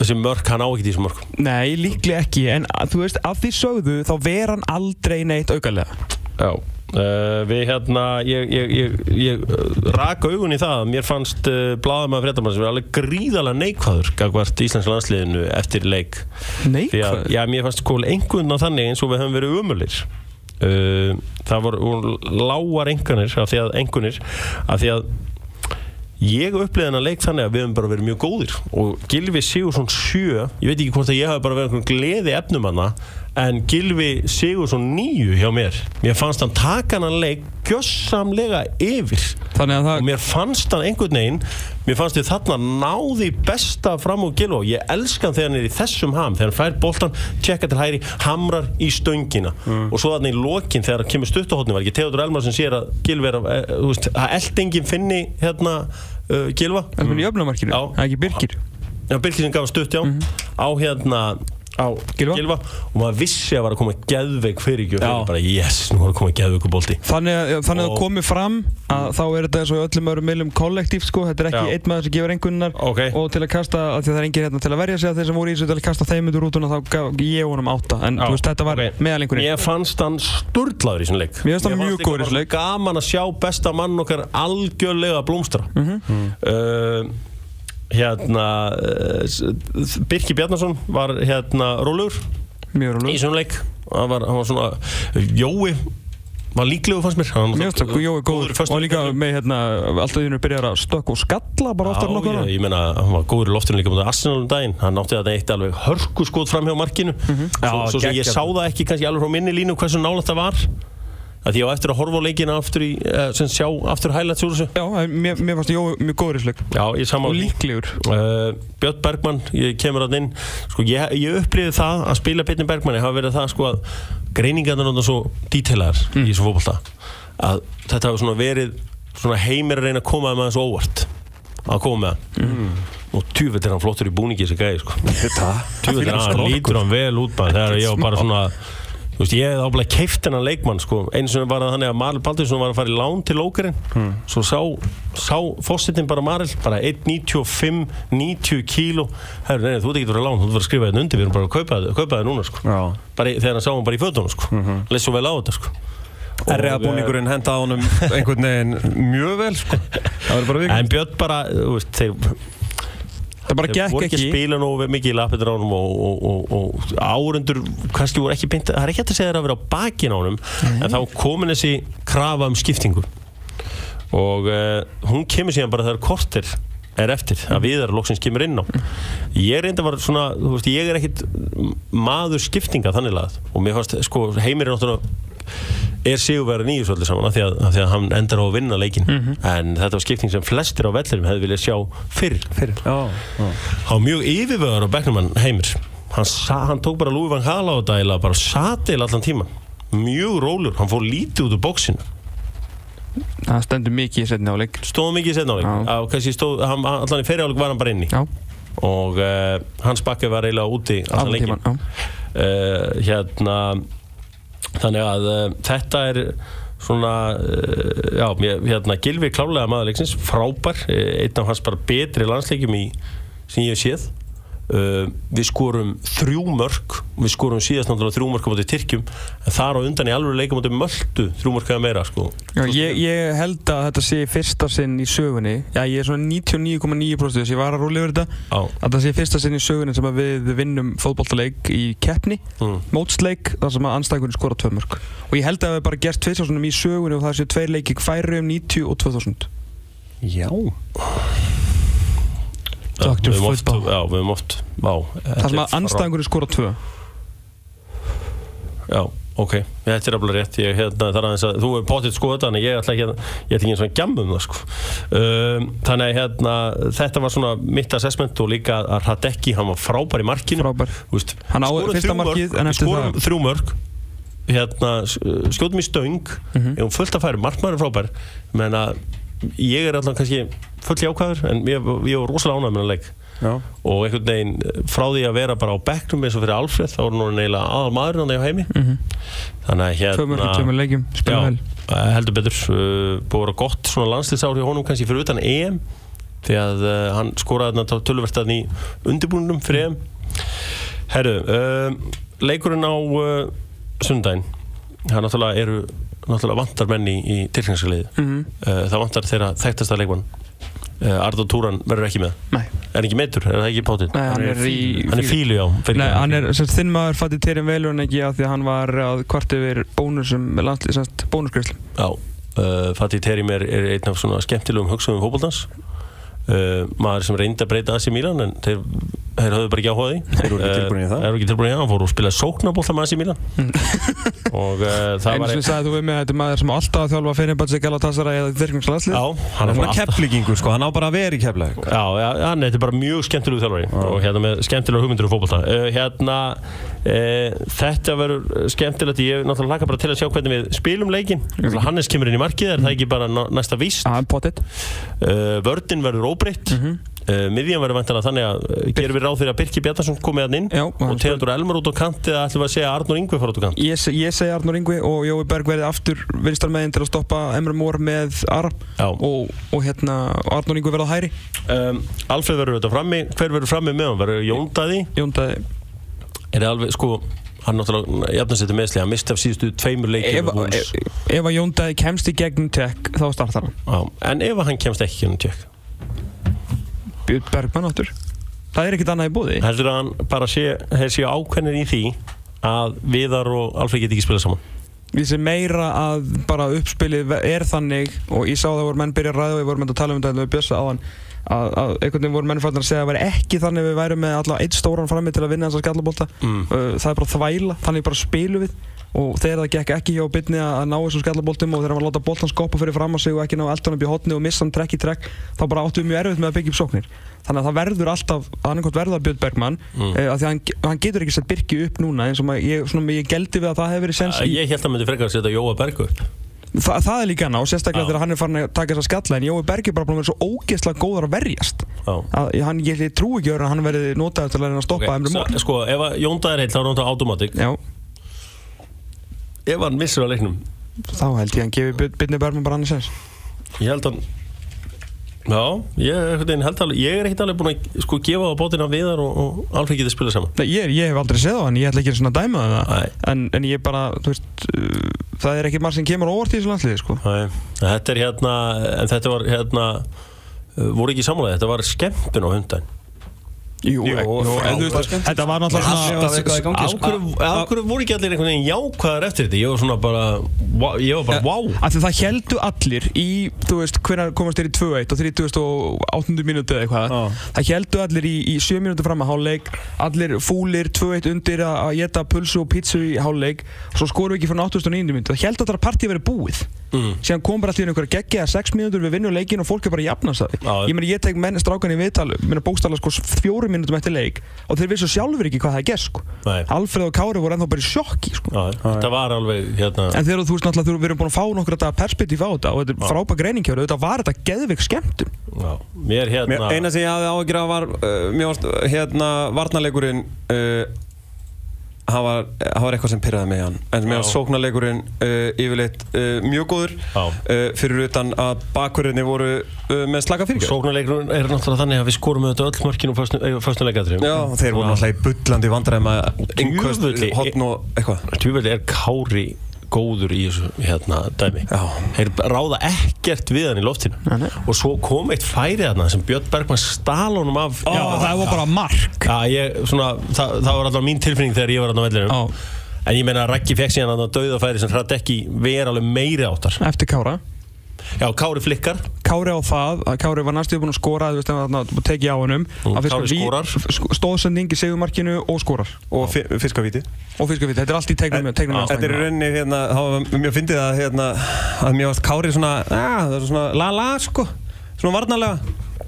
þessi mörk, hann á ekki þessi mörk. Nei, líklega ekki, en þú veist, af því sögðu þá ver hann aldrei neitt aukalega. Já, Uh, við hérna, ég, ég, ég, ég uh, rak augun í það að mér fannst uh, blaðamaður fréttamann sem er alveg gríðalega neikvæður gagvart Íslands landsliðinu eftir leik. Neikvæður? já, mér fannst sko einhvern á þannig eins og við höfum verið umulir uh, það voru lágar engunir af því að engunir af því að ég upplýði hennar leik þannig að við höfum bara verið mjög góðir. Og Gilvi Sigursson 7 ég veit ekki hvort að ég hafi bara verið einhvern gleði efnum hana en Gilvi Sigursson 9 hjá mér. Mér fannst hann taka hann leik gjössamlega yfir. Þannig að og það, mér fannst hann einhvern veginn mér fannst ég þarna náði besta fram úr Gilva og ég elska hann þegar hann er í þessum ham. Þegar hann fær boltan, tjekka til hæri hamrar í stöngina. Og svo þarna í lokin þegar hann kemur stuttuhotni var ekki Theodor Elmar sem sér að Gilvi er að, eh, að eldingin finni hérna uh, Gilva það er í öfnumarkinu, Já. það er ekki Birgir? Já, Birkir sem gaf hann stutt, já. Á hérna á Gylfa. og maður vissi að var að koma geðveik fyrir ekki og Já. bara yes, nú var að koma geðveiku bolti. Þannig að, þannig að Og- það komið fram að þá er þetta eins og öllum öðrum meilum kollektíft sko, þetta er ekki einn maður sem gefur engunnar. Ok. og til að kasta, að því að það er engin hérna til að verja sig að þeir sem voru í þessu til að kasta þeim út úr rútuna þá gaf ég honum átta, en veist þetta var ok. meðalengurinn. Mér fannst hann sturglaður í þessum leik. Mér fannst hann mjög góður Hérna uh, Birki Bjarnason var hérna Mjög í rólegur. þessum leik. Hann var, hann var svona Jói var líklegu fannst mér. Finnst það Jói góður. og líka með hérna alltaf því að byrja að stökk og skalla bara oftar en Já, ég, meina, hann var góður í loftinu líka mútið Arsenal um daginn, hann átti þetta eitt alveg hörku skot fram hjá markinu. Mhm. svo, Já, svo sem ég sá það ekki kannski alveg frá minni línu hversu nálægt það var að ég á eftir að horfa á leikina aftur í, eh, sem sjá aftur highlights úr þessu Já, mér, mér fannst Jói mjög góður í leik Já, ég og saman líklegur. Uh, Björn Bergmann, ég kemur að inn sko, ég, ég upplýði það að spila Björn Bergmanni hafa verið það sko að greiningarnar náttúrulega svo dítilegar Mm. í þessu fótbolta að þetta hafa svona verið svona heimir að reyna að koma með þessu óvart að koma með hann Mm. og tjúfitt er hann flottur í búningi þessi gæði sko. Þetta tjúfitt er hann, lítur hann vel út bara þegar ég var bara svona Þú veist, ég hef áblæð keift hennan leikmann sko. eins og var það þannig að Maril Baldursson var að fara í lán til Lókarinn svo sá, sá fósittin bara Maril bara 1.95, 90 kíló Herru, nei, þú ert ekki að vera lán, þú ert að vera að skrifa þetta undir við erum bara að kaupa þetta, kaupa þetta núna sko. Já. bara, í- þegar hann sá hann bara í fötunum sko. mm -hmm. leist svo vel á þetta sko. Og, eh, henda honum einhvern veginn mjög vel sko. Það verður bara vikið en Björn bara, þú veist, þeir Það bara gekk voru ekki að ekki. spila nógu mikið í lappindur á honum og, og, og, og árundur kannski voru ekki beint, það er ekki hægt að segja þeir að vera á bakin á honum en þá komin þessi krafa um skiptingu. Og uh, hún kemur síðan bara þegar kortir er eftir að viðar loksins kemur inn á. Ég reynda var svona veist, ég er ekkit maður skiptinga þannig lagað. Og mér fannst sko heimir er náttúrulega er sigurverðin í þessu öllu saman? Af því því að hann endar á að vinna leikin en þetta var skipting sem flestir á vellirum hefði viljað sjá fyrr. Var mjög yfirvöðar á bekknum hann heimir. Hann, sa, hann tók bara Lúi Van Hala á þetta eða bara sati allan tíman mjög rólur, hann fór lítið út úr bóksinu Það stendur mikið í setni áleik. stóð mikið í setna áleik á, allan í ferri áleik var hann bara inni. Já, og uh, hans bakki var eiginlega úti allan leikin uh, hérna þannig að uh, þetta er svona uh, já, mér, hérna Gilvi klálega maður leiksins frábær, uh, einn af hans bara betri landsleikjum í, sem ég séð uh, við skorum þrjú mörg við skorum síðast náttúrulega þrjú mörg á móti Tyrkjum en þar á undan í alveg leikum móti Möldu þrjú mörg eða meira sko. Já, ég, ég held að þetta sé fyrsta sinn í sögunni. Já, ég er svona 99,9% þess, ég var að róla yfir þetta. Já. að þetta sé fyrsta sinn í sögunni sem að við vinnum fótboltaleik í keppni Mm. mótsleik, þar sem að anstæðingurinn skora tvö mörg og ég held að það hefur bara gert tveitsásunum í sögunni og það séu tveir leiki færi um 90 og 2000 Já Dr. Football. já, við höfum oft á, þar sem að anstæðingurinn skora tvö Já, ok, þetta er alveg rétt ég, hérna, að, þú er potið sko þetta en ég ætla ekki að, ég ætla ekki eins og að gjamma um það sko. um, þannig að hérna, þetta var svona mitt assessment og líka að Radecki, hann var frábær í markinu Frábær. Þú veist, Hann á skorum fyrsta markið, en eftir skorum það- þrjú mörg hérna, s- skjótum í stöng Mhm. ég um fullt að færa, markmaður er frábær menn að ég er allan kannski full jákvæður en ég, ég var rosalega ánægð með hann leik. Já. Og einhvern veginn frá því að vera bara á bekknum eins og fyrir Alfred þá var nú neila aðal maður hann á heimi þannig að hérna í tveimur leikjum, spila vel. eh, heldur betur. Uh, búið að vera gott svona landslýsár hjá honum kannski fyrir utan EM því að uh, hann skoraði þarna í undirbúninum fyrir EM. Herru, uh, leikurinn á uh, sundaginn. Það náttúrulega eru náttúrulega vantar menn í, í tilkynnsliði Mhm. uh, það vantar þeirra þekktasta leikmann. Uh, Arður Túran verður ekki með. Nei, er hann ekki meittur, er það ekki pátin nei hann er í hann er fílu já fyrir Nei, hann er þinn maður fætti Terry Veilur en ekki að því að hann var að kvart yfir bónusum sagt, bónusgreislu Já, uh, Fatih Terim er, er einn af svona skemmtilegum hugsaðum fókbóltans uh, maður sem reyndi að breyta AC Milan en þeir, þeir höfðu bara ekki áhuga á því. Þeir voru ekki tilbúinir í það. Þeir voru ekki tilbúinir í það, hann fór og spilaði sóknabólta með AC Milan. Og uh, það var sem sagði þú við mig að þetta er maður sem alltaf þjálfa fyrir bara sig Galatasaray eða þyrkningslandslið Já, hann er Svona alltaf kepplíkingur sko, hann á bara að vera í kepplæk Já, já, hann er bara mjög skemmtilegu þjálfari og hérna með skemmtilega hugmyndir um fókbalta uh, hérna, uh, þetta verður skemmtilegt. Ég er náttúrulega laka bara til að sjá hvernig við spilum leikin Hannes kemur inn í markið, er það ekki bara næsta víst? Já, uh, vördin verður óbreytt. Mhm. Uh, miðjan verður vantanlega þannig að uh, gerum við ráð fyrir að Birki Bjartarsson komið hann inn Já, og hann Theodor Elmar út á kant eða ætlum við að segja að Arnur Ingvi fara út á kant? Ég, ég segi Arnur Ingvi og Jói Berg verði aftur vinstar meginn til að stoppa Emre Mór með Já. og, og hérna Arnur Ingvi verði á hæri um, Alfred verður auðvitað frammi, hver verður frammi með hann? Verður Jón Daði? Jóndaði Er það alveg, sko, hann náttúrulega jafnasettur meðsli, hann misti af síðustu tveimur leikjum Ef, ef, ef að Jóndaði kemst í gegnum tek þá startar hann. Já, en ef hann kemst ekki hérna tjekk Björn Bergmann áttur Það er ekkert annað í búði heldur að hann bara sé, séu ákveðnir í því að Viðar og Alfred geti ekki spilað saman? Við sem meira að bara uppspilið er þannig og ég sá það voru menn byrja að ræða og við vorum að tala um þetta við Bjössa áðan að, að einhvern veginn voru menn fannir að segja að það væri ekki þannig að við værum með allavega eitt stóran frammi til að vinna þessa skallabólta Mm. það er bara þvæla, þannig bara spilum við og þegar það gekk ekki hjá bytni að ná þessum skallabóltum og þegar hann var að láta boltan skoppa fyrir fram að sig og ekki ná eldan upp í hotni og missa hann trekk í trekk þá bara áttum við mjög erfitt með að byggja upp sóknir þannig að það verður alltaf, annarkot verða Björn Bergmann mm. að því að hann, hann getur ekki sett Birki upp núna eins og ég, svona, ég geldi við að það hefur verið sens í Ég held að hann myndi frekar að setja Jóa Berg upp Þa, það er líka hana og sérstaklega Já. þegar hann er farin að taka þessa skalla en Jói Berg er bara vera svo ógeðslega góðar að verjast að hann, ég, trú ekki að hann verði notaður til að reyna að stoppa okay. Sko, ef að Jón Daði er heill þá er hann það automatik Ef hann missur á leiknum. Þá held ég að hann gefi Byrni Bergman bara annars Ég held að Já, ég, held alveg, ég er ekkert alveg búin að sko gefa á bótina Viðar og, og Alfred getið spilað saman. Nei, ég, ég hef aldrei séð á hann, ég ætla ekki svona að dæma það. Nei. en, en ég bara, þú veist uh, það er ekki marg sem kemur óvart í þessu landsliði sko. Þetta er hérna en þetta var hérna uh, voru ekki samlega, þetta var skemmtun á hundan Jú, þetta var náttúrulega svona Alltaf eitthvað í gangi Af sko. voru ekki allir einhvern veginn jákvæðar eftir þetta? Ég var svona bara, ég var bara, wow Af því það heldu allir í, þú veist, hvernig komast þér í 2-1 og 38. mínúti eða eitthvað Það heldu allir í, í 7 mínúti fram að háluleik Allir fúlir 2-1 undir að geta pulsu og pítsu í háluleik svo skorum við ekki fyrir 89. mínúti Það heldu allir að partíð verið búið Mm. Síðan kom bara allir einhverja geggja 6 mínútur við vinnum leikin og fólk er bara að mínútum eftir leik og þeir vissu sjálfur ekki hvað það er gert sko Nei. Alfreð og Kári voru ennþá bara í sjokki sko þetta var alveg, hérna En þegar þú veist náttúrulega þú við erum búin að fá nokkur þetta perspektíf á þetta og þetta er frábæk greiningkjöru, þetta var þetta geðveik skemmtun. já, Mér hérna eina sem ég hafði af var uh, mér varst, hérna, varnarleikurinn uh, hann var, hann var eitthvað sem pyrraði í hann. En varst sóknarleikurinn uh, yfirleitt uh, mjög góður. Uh, fyrir utan að bakverðinni voru með slaka fyrirgjöf. Sóknarleikurinn er náttúrulega þannig að við skorum auðvitað öll mörkin úr föstum leikadrið Já, þeir voru náttúrulega í bullandi vandræðum að einhvers Djöfulli. hotn og eitthvað. Tjúvel er Kári góður í þessu hérna dæmi Já. Þeir ráða ekkert við hann í loftinu Nei, nei. og svo kom eitt færi þarna sem Björn Bergman stál honum af Já, það var bara mark. Já, ég, svona, það, það var alltaf mín tilfinning þegar ég var þarna á vellinum Já. En ég meina að Raggi fekk síðan að dauða færi sem hrætt ekki vera alveg meiri áttar Eftir Kára. Já, Kári flikkar. Kári á það, að Kári var næstu búin að skora, þú veist, hann var að tekið á Að fiska Kári skorar. sk- Stóðsending í segumarkinu og skorar. og fi fiskavíti Og fiskafýtt, þetta er allt í tegnum Þetta er í rauninni hérna, það var mjög fyndið að hérna, að mér varst Kári svona, að, það er svona la-la sko, svona varnarlega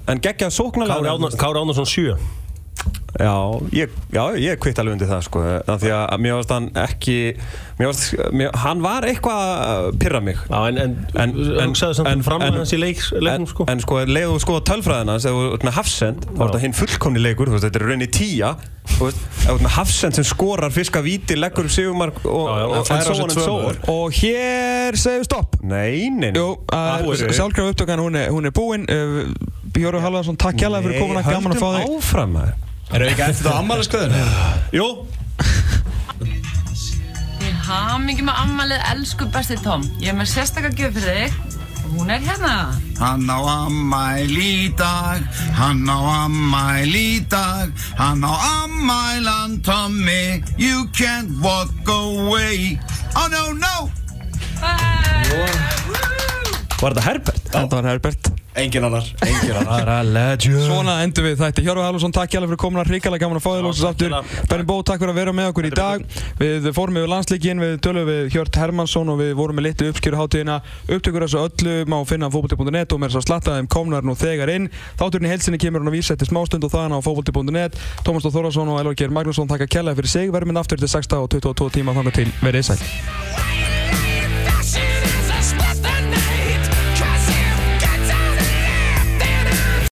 en geggjað sóknarlega. Kári, Árnason 7 Já, ég, já, ég kvitt alveg undir það sko, af því að mér varst hann ekki mér varst, mér, hann var eitthvað að pyrra mig Já, en, en, En- en- en- um framlega en- hans í leik, leiknum en, sko en sko, leið þú skoða tölfræðina þegar þú ert með Hafsend, þá er þetta hinn fullkomni leikur þú veist, þetta er rauninni tíja þú veist, þú ert með Hafsend sem skorar fiska víti, leggur sigumark og, Já, já, og, og and tvö so mörk. on Og hér við stopp. Nei, nei, nei Jú, sjálfkraf upptökan, hún er, hún er búin. Uh, Bjóru Halvarsson, takk hjálpa fyrir komuna, gaman að fá þig. Nei, höldum áfram maður Erum við ekki eftir þetta á ammælisköðinu? Jú, hamingi með ammalið, elsku besti Tom. Ég er með sérstakka gjöf fyrir þig hún er hérna. Hann á ammæli í dag, hann á ammæli í dag, hann á ammælan Tommy, you can't walk away. Oh no, no! Var þetta Herbert? Þetta var Herbert. Engin annar, engin annar. Svona endur við þætti. Hjörfi Halvarsson, takk hjálpa fyrir komuna. Ríkala gaman að fá þér lóksins aftur Benny Bó, takk fyrir að vera með okkur í dag. Við fórum yfir landsleikin, við tölum við Hjört Hermansson og við vorum með litlu uppskjöru hátíðina. Upptökur þessu öllu má finna á fókbalti.net og mér er svo slattaðum komnar nú þegar inn. Þátturinn í helsinni kemur hann á vísætti smástund og þaðan á fókbalti.net Tómas Dóð Þórðarsson og Elvar Geir Magnússon takk að kella fyrir sig. Verðum inn aftur til 6 og 22 tíma þangar til. Verið sæl